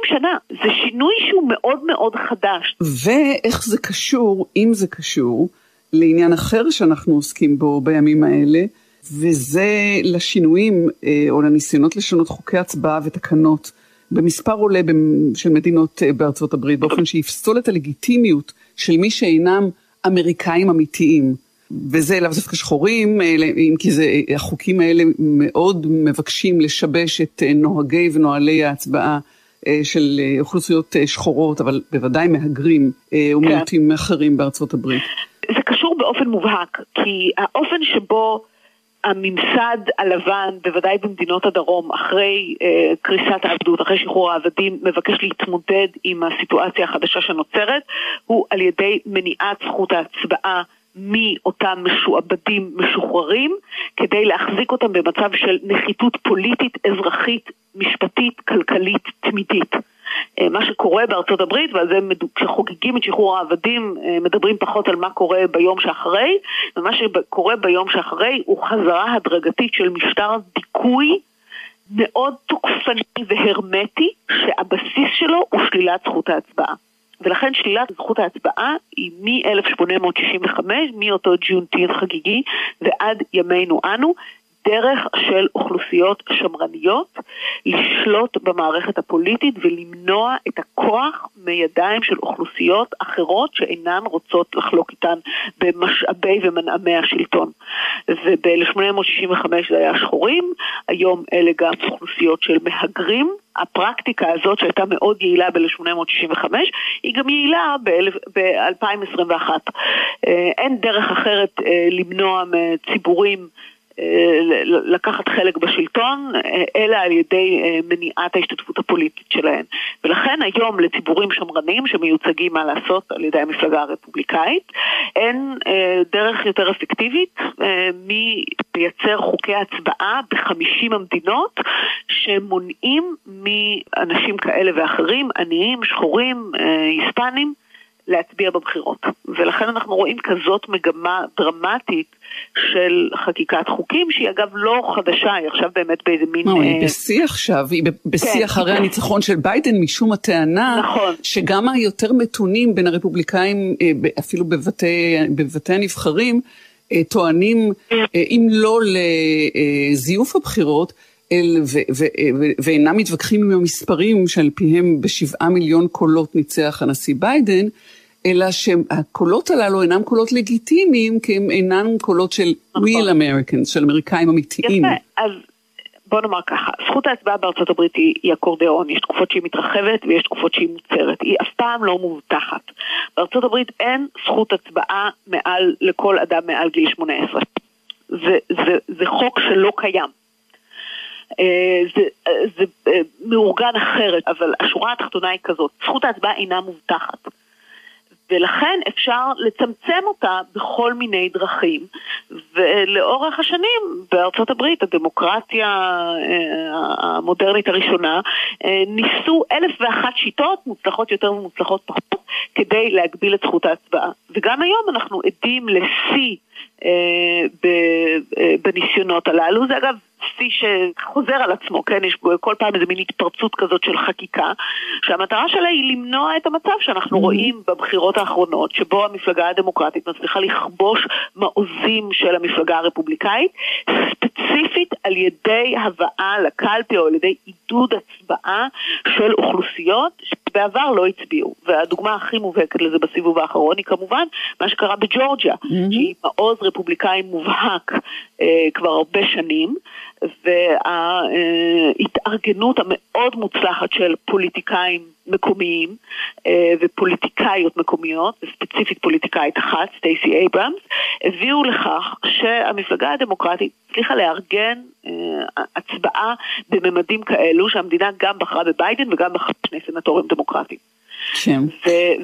[SPEAKER 7] שנה, זה שינוי שהוא מאוד מאוד חדש.
[SPEAKER 3] ואיך זה קשור, אם זה קשור, לעניין אחר שאנחנו עוסקים בו בימים האלה, וזה לשינויים אה, או לניסיונות לשנות חוקי הצבעה ותקנות במספר עולה של מדינות אה, בארצות הברית, באופן שיפסול את הלגיטימיות של מי שאינם אמריקאים אמיתיים. וזה לאו דווקא שחורים, אם כי זה, החוקים האלה מאוד מבקשים לשבש את אה, נוהגי ונוהלי ההצבעה אה, של אה, אוכלוסיות שחורות, אבל בוודאי מהגרים ומיעוטים כן. אחרים בארצות הברית.
[SPEAKER 7] זה קשור באופן מובהק, כי האופן שבו הממסד הלבן, בוודאי במדינות הדרום, אחרי אה, קריסת העבדות, אחרי שחרור העבדים, מבקש להתמודד עם הסיטואציה החדשה שנוצרת, הוא על ידי מניעת זכות ההצבעה מאותם משועבדים משוחררים כדי להחזיק אותם במצב של נחיתות פוליטית, אזרחית, משפטית, כלכלית, תמידית. אה, מה שקורה בארצות הברית, ועל זה כשחוגגים את שחרור העבדים אה, מדברים פחות על מה קורה ביום שאחרי, ומה שקורה ביום שאחרי הוא חזרה הדרגתית של משטר דיכוי מאוד תוקפני והרמטי, שהבסיס שלו הוא שלילת זכות ההצבעה. ולכן שלילת זכות ההצבעה היא מ-1865, מאותו ג'ונטין חגיגי ועד ימינו אנו, דרך של אוכלוסיות שמרניות לשלוט במערכת הפוליטית ולמנוע את הכוח מידיים של אוכלוסיות אחרות שאינן רוצות לחלוק איתן במשאבי ומנעמי השלטון. וב-1865 זה היה שחורים, היום אלה גם אוכלוסיות של מהגרים. הפרקטיקה הזאת שהייתה מאוד יעילה ב-1865 היא גם יעילה ב-2021. אה, אין דרך אחרת אה, למנוע מציבורים לקחת חלק בשלטון, אה, אלא על ידי אה, מניעת ההשתתפות הפוליטית שלהן. ולכן היום לציבורים שמרנים שמיוצגים, מה לעשות, על ידי המפלגה הרפובליקאית, אין דרך יותר אפקטיבית מלייצר חוקי הצבעה בחמישים המדינות שמונעים מאנשים כאלה ואחרים, עניים, שחורים, היספנים, להצביע בבחירות. ולכן אנחנו רואים כזאת מגמה דרמטית של חקיקת חוקים, שהיא אגב לא חדשה, היא עכשיו באמת באיזה מין...
[SPEAKER 3] לא, היא אה, בשיא עכשיו, היא בשיא כן. אחרי הניצחון של ביידן, משום הטענה,
[SPEAKER 7] נכון.
[SPEAKER 3] שגם היותר מתונים בין הרפובליקאים, אה, אפילו בבתי, בבתי הנבחרים, אה, טוענים, אם לא לזיוף הבחירות, אל, ו, ו, ו, ואינם מתווכחים עם המספרים שעל פיהם בשבעה מיליון קולות ניצח הנשיא ביידן, אלא שהקולות הללו אינם קולות לגיטימיים, כי הם אינם קולות של נכון. real Americans, של אמריקאים אמיתיים.
[SPEAKER 7] יפה, אז בוא נאמר ככה, זכות ההצבעה בארצות הברית היא, היא אקורדיאון, יש תקופות שהיא מתרחבת ויש תקופות שהיא מוצרת, היא אף פעם לא מובטחת. בארצות הברית אין זכות הצבעה מעל, לכל אדם מעל גיל 18. זה, זה, זה חוק שלא קיים. אה, זה, אה, זה אה, מאורגן אחרת, אבל השורה התחתונה היא כזאת, זכות ההצבעה אינה מובטחת. ולכן אפשר לצמצם אותה בכל מיני דרכים. ולאורך השנים בארצות הברית, הדמוקרטיה המודרנית הראשונה, ניסו אלף ואחת שיטות, מוצלחות יותר ומוצלחות פחות, כדי להגביל את זכות ההצבעה. וגם היום אנחנו עדים לשיא בניסיונות הללו. זה אגב שיא שחוזר על עצמו, כן? יש כל פעם איזה מין התפרצות כזאת של חקיקה, שהמטרה שלה היא למנוע את המצב שאנחנו mm-hmm. רואים בבחירות האחרונות, שבו המפלגה הדמוקרטית מצליחה לכבוש מעוזים של המפלגה הרפובליקאית, ספציפית על ידי הבאה לקלפי או על ידי עידוד הצבעה של אוכלוסיות שבעבר לא הצביעו. והדוגמה הכי מובהקת לזה בסיבוב האחרון היא כמובן מה שקרה בג'ורג'יה, mm-hmm. שהיא מעוז רפובליקאי מובהק אה, כבר הרבה שנים. וההתארגנות המאוד מוצלחת של פוליטיקאים מקומיים אה, ופוליטיקאיות מקומיות, וספציפית פוליטיקאית אחת, סטייסי אייברמס, הביאו לכך שהמפלגה הדמוקרטית הצליחה לארגן אה, הצבעה בממדים כאלו שהמדינה גם בחרה בביידן וגם בחרה בשני סנטורים דמוקרטיים. כן.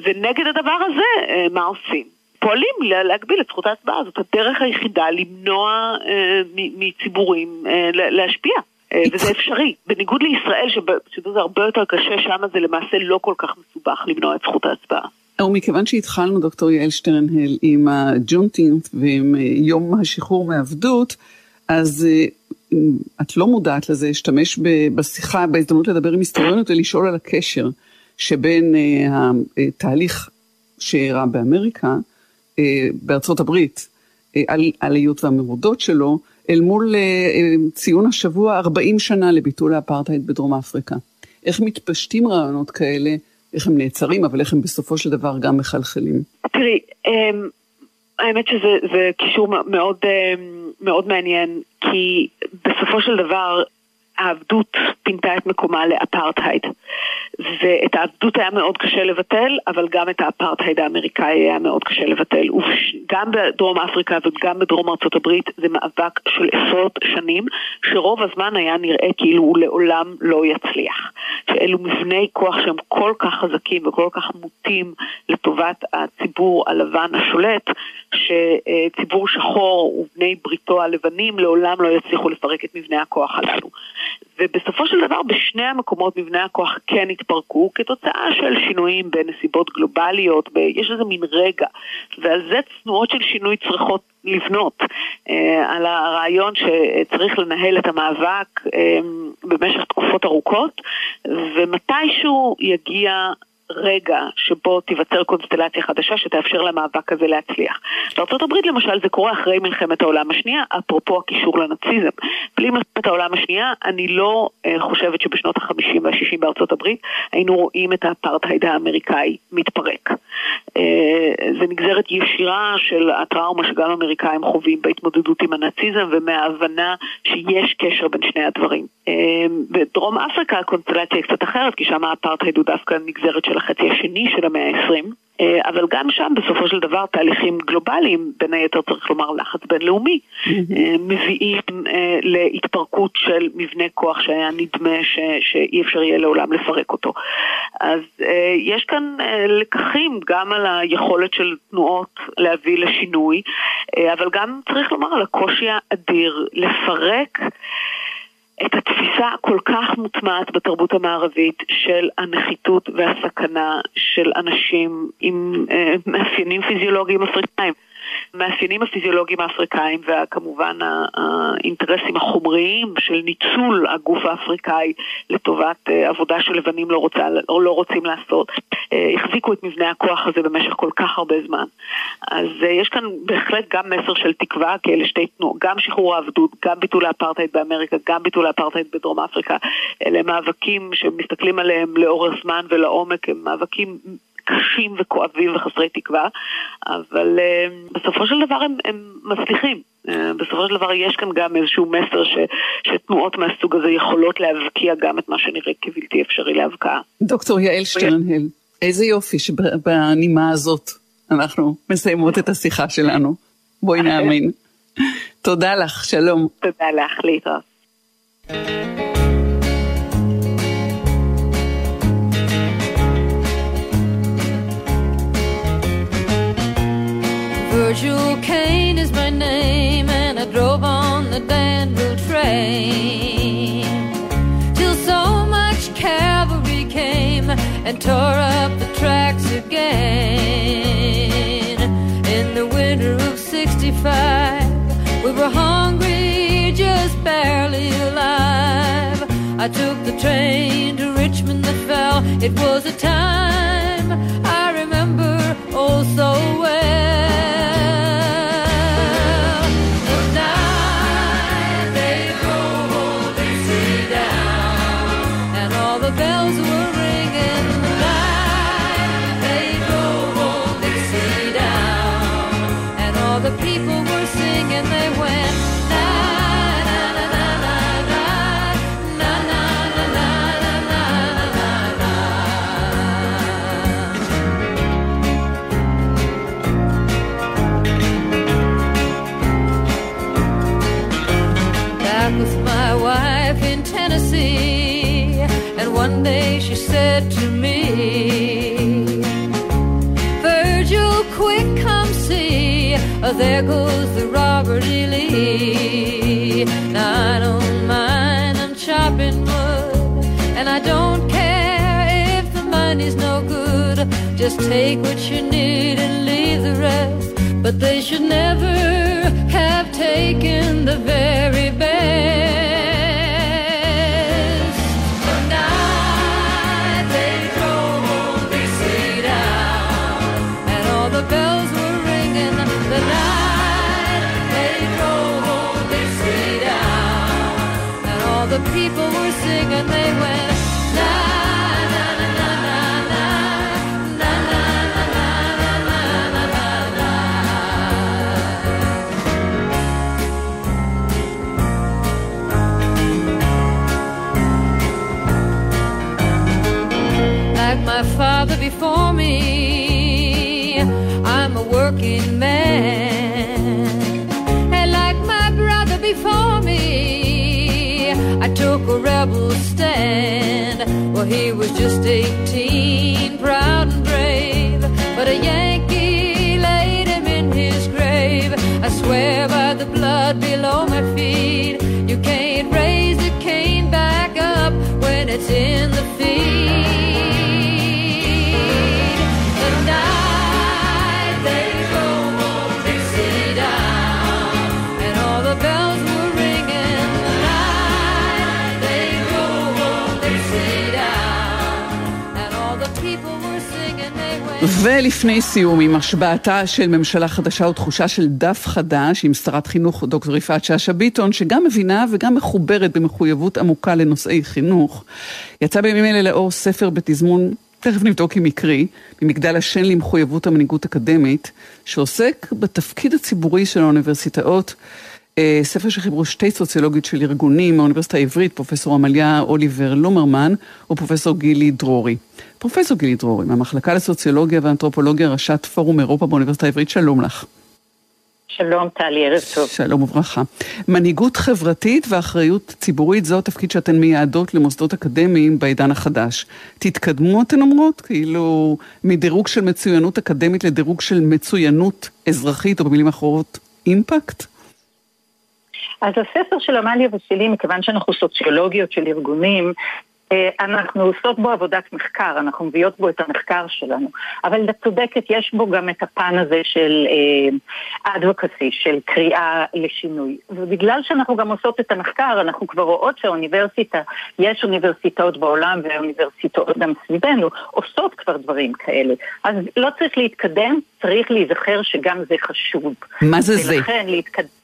[SPEAKER 7] ונגד הדבר הזה, אה, מה עושים? פועלים להגביל את זכות ההצבעה, זאת הדרך היחידה למנוע אה, מציבורים אה, להשפיע. אה, וזה אפשרי, בניגוד לישראל שזה הרבה יותר קשה, שם זה למעשה לא כל כך מסובך למנוע את זכות ההצבעה.
[SPEAKER 3] ומכיוון שהתחלנו, דוקטור יעל שטרנהל, עם הג'ונטינט ועם אה, יום השחרור מעבדות, אז אה, את לא מודעת לזה, אשתמש בשיחה, בהזדמנות לדבר עם היסטוריונות ולשאול על הקשר שבין התהליך שאירע באמריקה אה, בארצות הברית אה, על העליות והמרודות שלו, אל מול אה, ציון השבוע 40 שנה לביטול האפרטהייד בדרום אפריקה. איך מתפשטים רעיונות כאלה, איך הם נעצרים, אבל איך הם בסופו של דבר גם מחלחלים?
[SPEAKER 7] תראי, אמ, האמת שזה קישור מאוד, מאוד מעניין, כי בסופו של דבר העבדות פינתה את מקומה לאפרטהייד. ואת העבדות היה מאוד קשה לבטל, אבל גם את האפרטהייד האמריקאי היה מאוד קשה לבטל. וגם בדרום אפריקה וגם בדרום ארצות הברית זה מאבק של עשרות שנים, שרוב הזמן היה נראה כאילו הוא לעולם לא יצליח. שאלו מבני כוח שהם כל כך חזקים וכל כך מוטים לטובת הציבור הלבן השולט, שציבור שחור ובני בריתו הלבנים לעולם לא יצליחו לפרק את מבני הכוח הללו. ובסופו של דבר בשני המקומות מבנה הכוח כן התפרקו כתוצאה של שינויים בנסיבות גלובליות, ב... יש איזה מין רגע, ועל זה תנועות של שינוי צריכות לבנות, אה, על הרעיון שצריך לנהל את המאבק אה, במשך תקופות ארוכות, ומתישהו יגיע רגע שבו תיווצר קונסטלציה חדשה שתאפשר למאבק הזה להצליח. בארה"ב למשל זה קורה אחרי מלחמת העולם השנייה, אפרופו הקישור לנאציזם. בלי מלחמת העולם השנייה, אני לא uh, חושבת שבשנות ה-50 וה-60 בארצות הברית היינו רואים את האפרטהייד האמריקאי מתפרק. Uh, זה נגזרת ישירה של הטראומה שגם האמריקאים חווים בהתמודדות עם הנאציזם ומההבנה שיש קשר בין שני הדברים. Uh, בדרום אפריקה הקונסטלציה היא קצת אחרת, כי שם האפרטהייד הוא דווקא נגזרת של החצי השני של המאה ה-20, אה, אבל גם שם בסופו של דבר תהליכים גלובליים, בין היתר צריך לומר לחץ בינלאומי, אה, מביאים אה, להתפרקות של מבנה כוח שהיה נדמה ש, שאי אפשר יהיה לעולם לפרק אותו. אז יש כאן לקחים גם על היכולת של תנועות להביא לשינוי, אבל גם צריך לומר על הקושי האדיר לפרק את התפיסה הכל כך מוטמעת בתרבות המערבית של הנחיתות והסכנה של אנשים עם אה, מאפיינים פיזיולוגיים אפריקאים. המאפיינים הפיזיולוגיים האפריקאים וכמובן האינטרסים החומריים של ניצול הגוף האפריקאי לטובת אה, עבודה שלבנים לא, רוצה, לא רוצים לעשות, אה, החזיקו את מבנה הכוח הזה במשך כל כך הרבה זמן. אז אה, יש כאן בהחלט גם מסר של תקווה, כי אלה שתי תנועות, גם שחרור העבדות, גם ביטול האפרטהייד באמריקה, גם ביטול האפרטהייד בדרום אפריקה, אלה מאבקים שמסתכלים עליהם לאורך זמן ולעומק, הם מאבקים קשים וכואבים וחסרי תקווה, אבל uh, בסופו של דבר הם, הם מצליחים. Uh, בסופו של דבר יש כאן גם איזשהו מסר ש, שתנועות מהסוג הזה יכולות להבקיע גם את מה שנראה כבלתי אפשרי להבקעה.
[SPEAKER 3] דוקטור יעל שטרנהל, איזה יופי שבנימה הזאת אנחנו מסיימות את השיחה שלנו. בואי *laughs* נאמין. תודה לך, שלום.
[SPEAKER 7] תודה לך, להתראות.
[SPEAKER 4] Virgil Kane is my name, and I drove on the Danville train. Till so much cavalry came and tore up the tracks again. In the winter of 65, we were hungry, just barely alive. I took the train to Richmond that fell. It was a time I remember oh so well. There goes the Robert E. Lee. Now I don't mind, I'm chopping wood. And I don't care if the money's no good. Just take what you need and leave the rest. But they should never have taken the very best. The people were singing. They went. Na, na, na, na, na, na, na, na, na, na, na, na, na, na. like my father before me. I'm a working man, Well, he was just 18, proud and brave, but a Yankee laid him in his grave. I swear by the blood below my feet, you can't raise the cane back up when it's in the feed.
[SPEAKER 3] ולפני סיום, עם השבעתה של ממשלה חדשה ותחושה של דף חדש, עם שרת חינוך דוקטור יפעת שאשא ביטון, שגם מבינה וגם מחוברת במחויבות עמוקה לנושאי חינוך, יצא בימים אלה לאור ספר בתזמון, תכף נבדוק אם מקרי, ממגדל השן למחויבות המנהיגות אקדמית, שעוסק בתפקיד הציבורי של האוניברסיטאות. אה, ספר שחיברו שתי סוציולוגיות של ארגונים מהאוניברסיטה העברית, פרופסור עמליה אוליבר לומרמן ופרופסור גילי דרורי. פרופסור גילי דרורי, מהמחלקה לסוציולוגיה ואנתרופולוגיה, ראשת פורום אירופה באוניברסיטה העברית, שלום לך.
[SPEAKER 8] שלום טלי, ערב טוב.
[SPEAKER 3] שלום וברכה. מנהיגות חברתית ואחריות ציבורית זו התפקיד שאתן מייעדות למוסדות אקדמיים בעידן החדש. תתקדמו אתן אומרות? כאילו מדירוג של מצוינות אקדמית לדירוג של מצוינות אזרחית, או במילים אחרות אימפקט?
[SPEAKER 8] אז הספר של עמליה ושלי, מכיוון שאנחנו סוציולוגיות של ארגונים, אה, אנחנו עושות בו עבודת מחקר, אנחנו מביאות בו את המחקר שלנו. אבל את צודקת, יש בו גם את הפן הזה של אדבוקסי, של קריאה לשינוי. ובגלל שאנחנו גם עושות את המחקר, אנחנו כבר רואות שהאוניברסיטה, יש אוניברסיטאות בעולם והאוניברסיטאות גם סביבנו, עושות כבר דברים כאלה. אז לא צריך להתקדם, צריך להיזכר שגם זה חשוב.
[SPEAKER 3] מה זה זה?
[SPEAKER 8] ולכן להתקדם...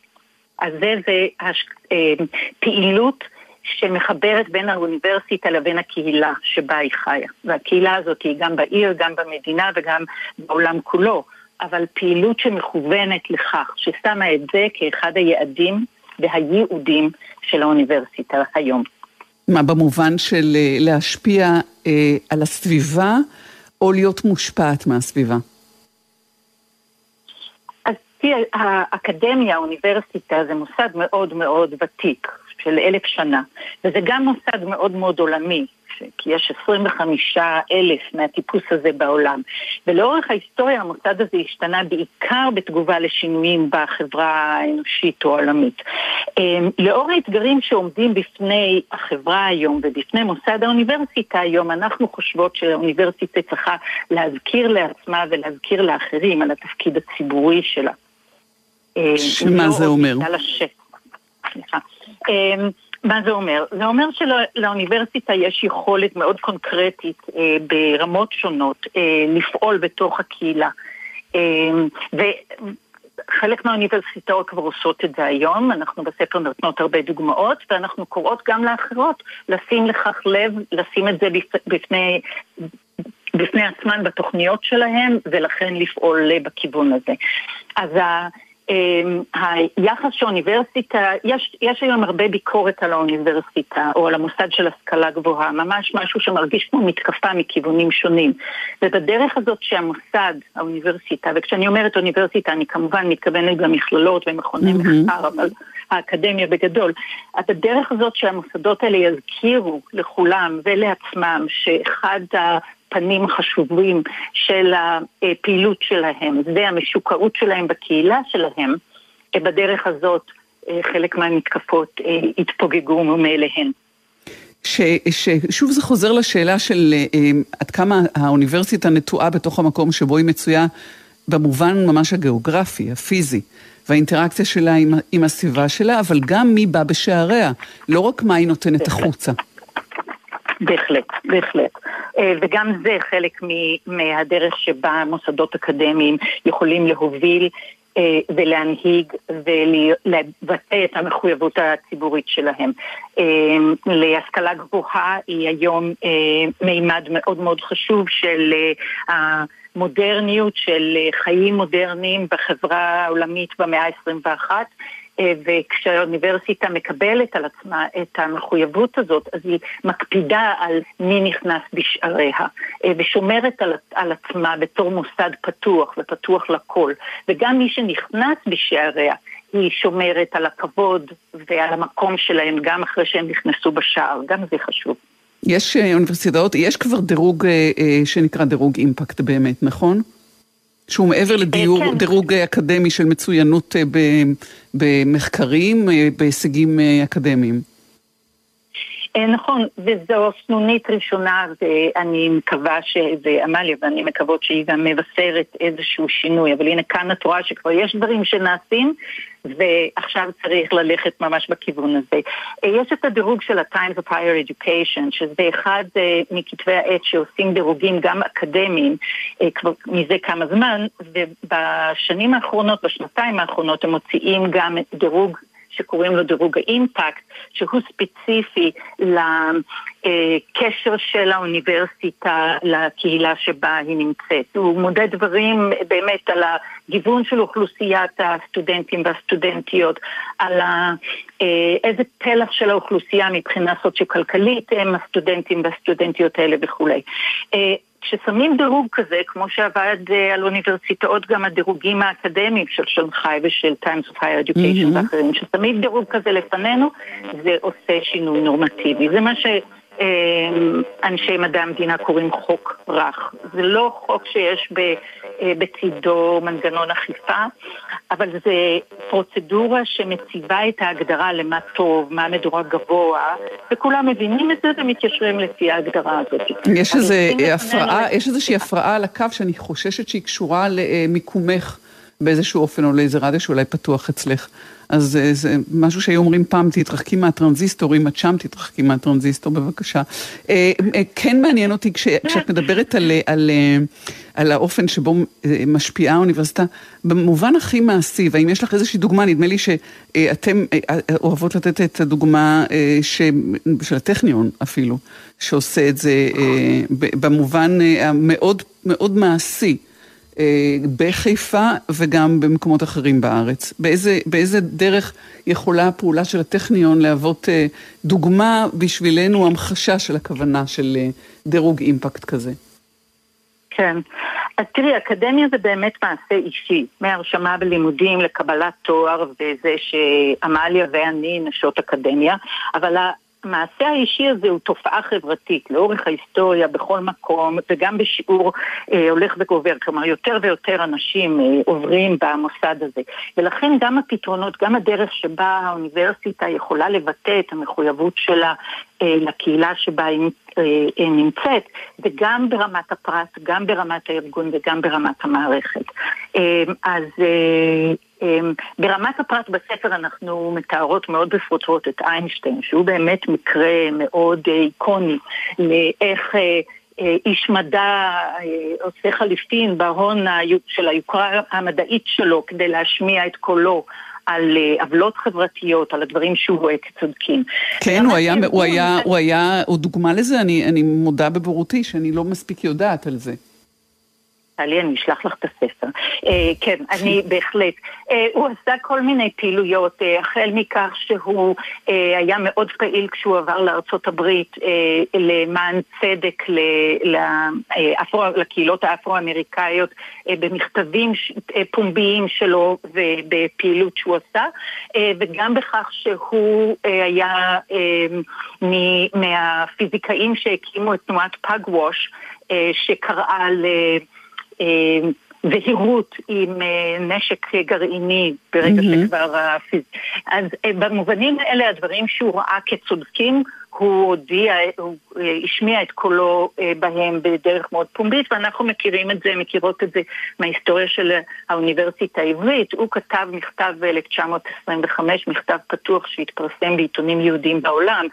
[SPEAKER 8] אז זה, זה הש... אה, פעילות שמחברת בין האוניברסיטה לבין הקהילה שבה היא חיה. והקהילה הזאת היא גם בעיר, גם במדינה וגם בעולם כולו, אבל פעילות שמכוונת לכך, ששמה את זה כאחד היעדים והייעודים של האוניברסיטה היום.
[SPEAKER 3] מה, במובן של אה, להשפיע אה, על הסביבה, או להיות מושפעת מהסביבה?
[SPEAKER 8] אז תראה, האקדמיה, האוניברסיטה, זה מוסד מאוד מאוד ותיק, של אלף שנה, וזה גם מוסד מאוד מאוד עולמי. כי יש 25 אלף מהטיפוס הזה בעולם. ולאורך ההיסטוריה המוסד הזה השתנה בעיקר בתגובה לשינויים בחברה האנושית או העולמית. אמ, לאור האתגרים שעומדים בפני החברה היום ובפני מוסד האוניברסיטה היום, אנחנו חושבות שהאוניברסיטה צריכה להזכיר לעצמה ולהזכיר לאחרים על התפקיד הציבורי שלה.
[SPEAKER 3] אמ, שמה לא זה אומר?
[SPEAKER 8] סליחה. אמ, מה זה אומר? זה אומר שלאוניברסיטה יש יכולת מאוד קונקרטית אה, ברמות שונות אה, לפעול בתוך הקהילה. אה, וחלק מהאוניברסיטאות כבר עושות את זה היום, אנחנו בספר נותנות הרבה דוגמאות, ואנחנו קוראות גם לאחרות לשים לכך לב, לשים את זה בפני, בפני עצמן בתוכניות שלהם, ולכן לפעול בכיוון הזה. אז היחס שהאוניברסיטה, יש, יש היום הרבה ביקורת על האוניברסיטה או על המוסד של השכלה גבוהה, ממש משהו שמרגיש כמו מתקפה מכיוונים שונים. ובדרך הזאת שהמוסד, האוניברסיטה, וכשאני אומרת אוניברסיטה אני כמובן מתכוונת גם מכללות ומכוני mm-hmm. מחקר, אבל האקדמיה בגדול. אז הדרך הזאת שהמוסדות האלה יזכירו לכולם ולעצמם שאחד הפנים החשובים של הפעילות שלהם והמשוקרות שלהם בקהילה שלהם, בדרך הזאת אה, חלק מהמתקפות אה, התפוגגו מאליהן.
[SPEAKER 3] ששוב זה חוזר לשאלה של אה, עד כמה האוניברסיטה נטועה בתוך המקום שבו היא מצויה במובן ממש הגיאוגרפי, הפיזי, והאינטראקציה שלה עם, עם הסביבה שלה, אבל גם מי בא בשעריה, לא רק מה היא נותנת החוצה.
[SPEAKER 8] בהחלט, בהחלט. אה, וגם זה חלק מהדרך שבה מוסדות אקדמיים יכולים להוביל אה, ולהנהיג ולבטא את המחויבות הציבורית שלהם. אה, להשכלה גבוהה היא היום מימד מאוד מאוד חשוב של המודרניות, של חיים מודרניים בחברה העולמית במאה ה-21. אה, וכשהאוניברסיטה מקבלת על עצמה את המחויבות הזאת, אז היא מקפידה על מי נכנס בשעריה, אה, ושומרת על, על עצמה בתור מוסד פתוח ופתוח לכל. וגם מי שנכנס בשעריה, היא שומרת על הכבוד ועל המקום שלהם גם אחרי שהם נכנסו בשער, גם זה חשוב.
[SPEAKER 3] יש אה, אוניברסיטאות, יש כבר דירוג שנקרא דירוג אימפקט באמת, נכון? שהוא מעבר לדירוג כן. אקדמי של מצוינות אה, במחקרים, אה, בהישגים אה, אקדמיים.
[SPEAKER 8] נכון, וזו סנונית ראשונה, ואני מקווה ש... ועמליה, ואני מקוות שהיא גם מבשרת איזשהו שינוי, אבל הנה כאן את רואה שכבר יש דברים שנעשים, ועכשיו צריך ללכת ממש בכיוון הזה. אה, יש את הדירוג של ה-Times of Higher Education, שזה אחד אה, מכתבי העת שעושים דירוגים גם אקדמיים אה, כבר מזה כמה זמן, ובשנים האחרונות, בשנתיים האחרונות, הם מוציאים גם דירוג שקוראים לו דירוג האימפקט, שהוא ספציפי לקשר של האוניברסיטה לקהילה שבה היא נמצאת. הוא מודד דברים באמת על הגיוון של אוכלוסיית הסטודנטים והסטודנטיות, על איזה פלח של האוכלוסייה מבחינה סוציו-כלכלית הם הסטודנטים והסטודנטיות האלה וכולי. כששמים דירוג כזה, כמו שעבד אה, על אוניברסיטאות גם הדירוגים האקדמיים של שנגחאי ושל Times of Higher Education mm-hmm. ואחרים, כששמים דירוג כזה לפנינו, זה עושה שינוי נורמטיבי. זה מה ש... אמ, אנשי מדע המדינה קוראים חוק רך. זה לא חוק שיש אה, בצידו מנגנון אכיפה, אבל זה פרוצדורה שמציבה את ההגדרה למה טוב, מה מדורג גבוה, וכולם מבינים את זה ומתיישרים לפי ההגדרה הזאת.
[SPEAKER 3] יש איזה הפרעה, יש איזושהי הפרעה על הקו שאני חוששת שהיא קשורה למיקומך באיזשהו אופן או לאיזה רדיו שאולי פתוח אצלך. אז אה, זה משהו שהיו אומרים פעם, תתרחקי מהטרנזיסטור, אם את שם תתרחקי מהטרנזיסטור, בבקשה. אה, אה, כן מעניין אותי כש, כשאת מדברת על, על, על האופן שבו משפיעה האוניברסיטה, במובן הכי מעשי, והאם יש לך איזושהי דוגמה, נדמה לי שאתם אוהבות לתת את הדוגמה ש, של הטכניון אפילו, שעושה את זה במובן המאוד מאוד מעשי. אה, בחיפה וגם במקומות אחרים בארץ. באיזה, באיזה דרך יכולה הפעולה של הטכניון להוות אה, דוגמה בשבילנו, המחשה של הכוונה של אה, דירוג אימפקט כזה?
[SPEAKER 8] כן. אז תראי, אקדמיה זה באמת מעשה אישי, מהרשמה בלימודים לקבלת תואר וזה שעמליה ואני נשות אקדמיה, אבל המעשה האישי הזה הוא תופעה חברתית לאורך ההיסטוריה, בכל מקום, וגם בשיעור אה, הולך וגובר. כלומר, יותר ויותר אנשים אה, עוברים במוסד הזה. ולכן גם הפתרונות, גם הדרך שבה האוניברסיטה יכולה לבטא את המחויבות שלה אה, לקהילה שבה היא אה, אה, נמצאת, וגם ברמת הפרט, גם ברמת הארגון וגם ברמת המערכת. אה, אז אה, ברמת הפרט בספר אנחנו מתארות מאוד בפרוטרוט את איינשטיין, שהוא באמת מקרה מאוד אה, איקוני לאיך אה, אה, איש מדע עושה חליפין בהון של היוקרה המדעית שלו כדי להשמיע את קולו. על עוולות חברתיות, על הדברים שהוא רואה כצודקים.
[SPEAKER 3] כן, הוא היה, הוא היה, הוא היה, הוא דוגמה לזה, אני, אני מודה בבורותי שאני לא מספיק יודעת על זה.
[SPEAKER 8] טלי, אני אשלח לך את הספר. אה, כן, אני *laughs* בהחלט. אה, הוא עשה כל מיני פעילויות, אה, החל מכך שהוא היה מאוד פעיל כשהוא עבר לארצות הברית למען צדק לקהילות האפרו-אמריקאיות במכתבים פומביים שלו ובפעילות שהוא עשה, וגם בכך שהוא היה מהפיזיקאים שהקימו את תנועת אה, שקראה ל... זהירות אה, עם אה, נשק גרעיני ברגע mm-hmm. שכבר... אז אה, במובנים האלה הדברים שהוא ראה כצודקים הוא הודיע, הוא השמיע את קולו בהם בדרך מאוד פומבית ואנחנו מכירים את זה, מכירות את זה מההיסטוריה של האוניברסיטה העברית. הוא כתב מכתב ב-1925, מכתב פתוח שהתפרסם בעיתונים יהודיים בעולם,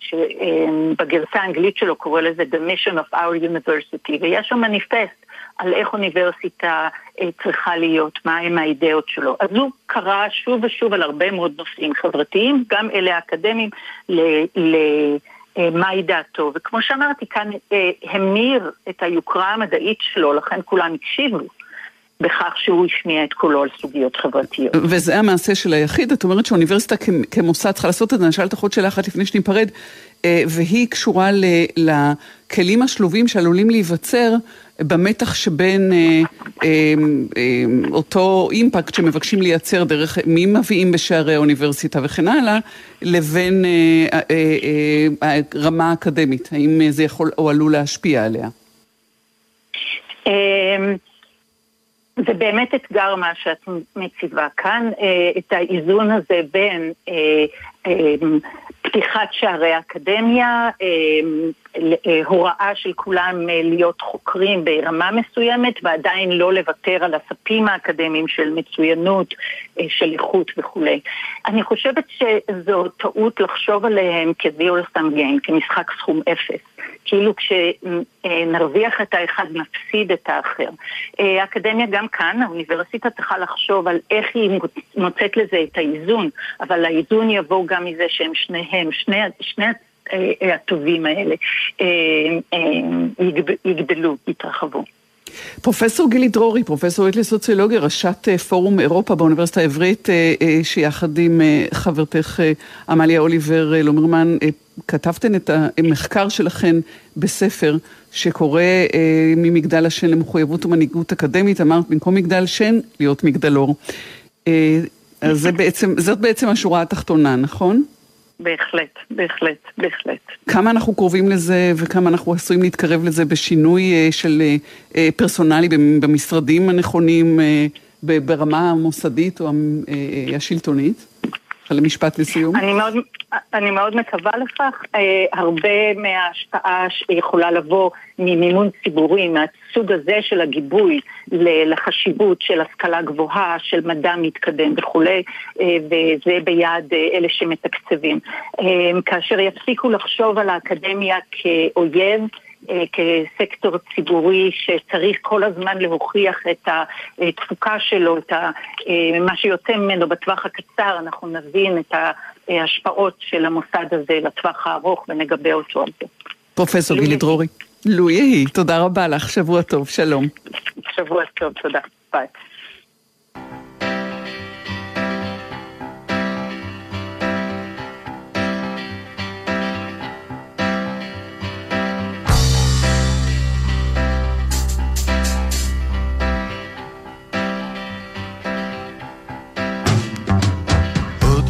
[SPEAKER 8] שבגרסה האנגלית שלו קורא לזה The Mission of Our University, ויש שם מניפסט על איך אוניברסיטה אה, צריכה להיות, מהם האידאות שלו. אז הוא קרא שוב ושוב על הרבה מאוד נושאים חברתיים, גם אלה האקדמיים, ל... ל אה, דעתו, וכמו שאמרתי כאן, אה, המיר את היוקרה המדעית שלו, לכן כולם הקשיבו. בכך שהוא השמיע את קולו על סוגיות חברתיות.
[SPEAKER 3] וזה המעשה של היחיד, את אומרת שאוניברסיטה כמוסד צריכה לעשות את זה, אני אשאל אותך עוד שאלה אחת לפני שניפרד, והיא קשורה לכלים השלובים שעלולים להיווצר במתח שבין אה, אה, אה, אותו אימפקט שמבקשים לייצר דרך מי מביאים בשערי האוניברסיטה וכן הלאה, לבין אה, אה, אה, הרמה האקדמית, האם זה יכול או עלול להשפיע עליה?
[SPEAKER 8] זה באמת אתגר מה שאת מציבה כאן, אה, את האיזון הזה בין אה, אה, פתיחת שערי האקדמיה, הוראה של כולם להיות חוקרים ברמה מסוימת ועדיין לא לוותר על הספים האקדמיים של מצוינות, של איכות וכולי. אני חושבת שזו טעות לחשוב עליהם כ-zero sum game, כמשחק סכום אפס. כאילו כשנרוויח את האחד נפסיד את האחר. האקדמיה גם כאן, האוניברסיטה צריכה לחשוב על איך היא מוצאת לזה את האיזון, אבל האיזון יבוא גם מזה שהם שניהם, שני, שני הטובים האלה יגדלו, יתרחבו.
[SPEAKER 3] פרופסור גילי דרורי, פרופסורית לסוציולוגיה, ראשת פורום אירופה באוניברסיטה העברית, שיחד עם חברתך עמליה אוליבר לומרמן כתבתן את המחקר שלכן בספר שקורא אה, ממגדל השן למחויבות ומנהיגות אקדמית, אמרת במקום מגדל שן, להיות מגדלור. אה, אז זה בעצם, זאת בעצם השורה התחתונה, נכון?
[SPEAKER 8] בהחלט, בהחלט, בהחלט.
[SPEAKER 3] כמה אנחנו קרובים לזה וכמה אנחנו עשויים להתקרב לזה בשינוי אה, של אה, אה פרסונלי במשרדים הנכונים אה, ברמה המוסדית או אה, אה, השלטונית? למשפט לסיום.
[SPEAKER 8] אני מאוד, אני מאוד מקווה לכך. אה, הרבה מההשפעה שיכולה לבוא ממימון ציבורי, מהסוג הזה של הגיבוי לחשיבות של השכלה גבוהה, של מדע מתקדם וכולי, אה, וזה ביד אה, אלה שמתקצבים. כאשר יפסיקו לחשוב על האקדמיה כאויב, אה, כסקטור ציבורי שצריך כל הזמן להוכיח את התפוקה שלו, את אה, מה שיוצא ממנו בטווח הקצר, אנחנו נבין את ההשפעות של המוסד הזה לטווח הארוך ונגבה אותו על זה.
[SPEAKER 3] פרופסור גילי דרורי. לו יהי, תודה רבה לך, שבוע טוב, שלום.
[SPEAKER 8] שבוע טוב, תודה. ביי.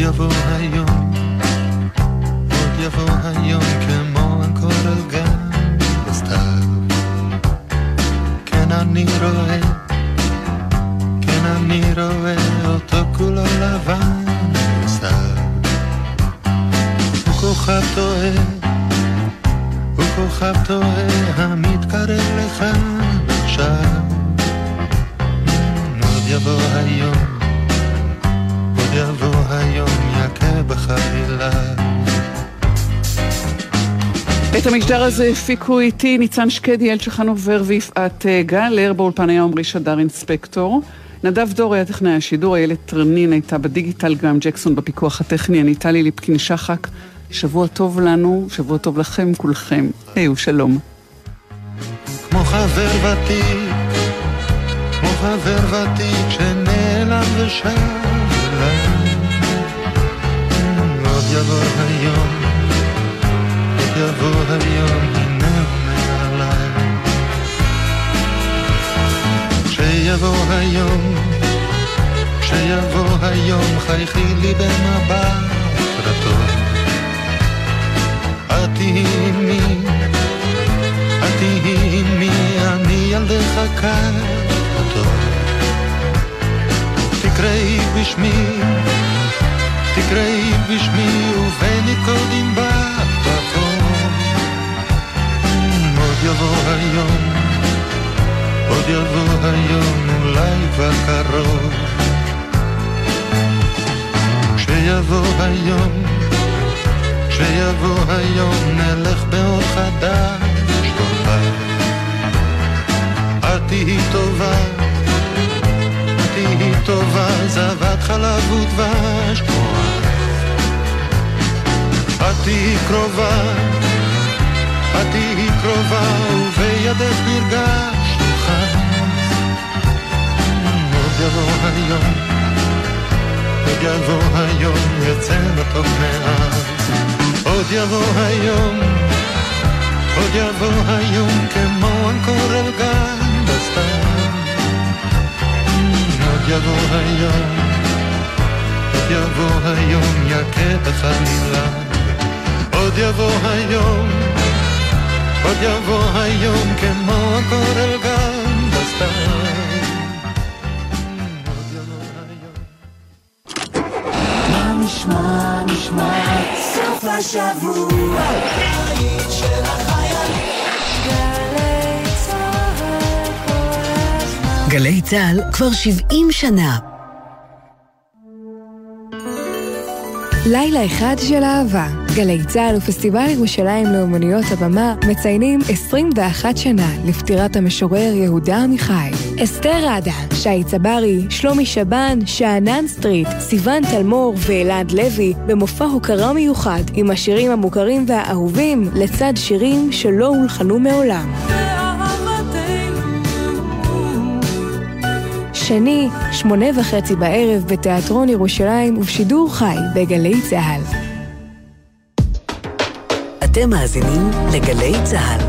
[SPEAKER 9] יבוא היום, עוד יבוא היום.
[SPEAKER 3] המשדר הזה הפיקו איתי ניצן שקדי, אלצ'ה חנובר ויפעת אה, גלר, באולפן היה עמרי אינספקטור. נדב דור היה טכנאי השידור, איילת טרנין הייתה בדיגיטל, גם ג'קסון בפיקוח הטכני, אני טלי ליפקין שחק. שבוע טוב לנו, שבוע טוב לכם כולכם. היו שלום.
[SPEAKER 9] כמו חבר ותיק, כמו חבר ותיק שנעלם ושב אליי. עוד יבוא היום, יבוא היום, הנה הוא מעליי. כשיבוא היום, כשיבוא היום, חייכי לי במבט רטוב. את תהיי עימי, את תהיי עימי, אני ילדך קר הטוב. תקראי בשמי, תקראי בשמי, ובני קודם באת יבוא היום, עוד יבוא היום, אולי כבר קרוב. כשיבוא היום, כשיבוא היום נלך באור חדש טובה. את תהיי טובה, תהיי טובה, זבת חלב ודבש כמו את תהיי קרובה, את תהיי קרובה, ובידך נרגש נוחה. עוד יבוא היום, עוד יבוא היום, יצא מתוק מאז. עוד יבוא היום, עוד יבוא היום כמו אנקור אל גן בסתיו. עוד יבוא היום, עוד יבוא היום יכה בחלילה. עוד יבוא היום, עוד יבוא היום כמו אנקור אל גן בסתיו.
[SPEAKER 6] נשמע, נשמע, סוף השבוע, בית של החיילים. גלי צהל כל הזמן.
[SPEAKER 1] גלי צה"ל כבר 70 שנה.
[SPEAKER 10] לילה אחד של אהבה. גלי צה"ל ופסטיבל ירושלים לאומנויות הבמה מציינים 21 שנה לפטירת המשורר יהודה עמיחי. אסתר ראדה, שי צברי, שלומי שבן, שאנן סטריט, סיון תלמור ואלעד לוי במופע הוקרה מיוחד עם השירים המוכרים והאהובים לצד שירים שלא הולחנו מעולם. שני, שמונה וחצי בערב בתיאטרון ירושלים ובשידור חי בגלי צה"ל.
[SPEAKER 1] אתם מאזינים לגלי צה"ל.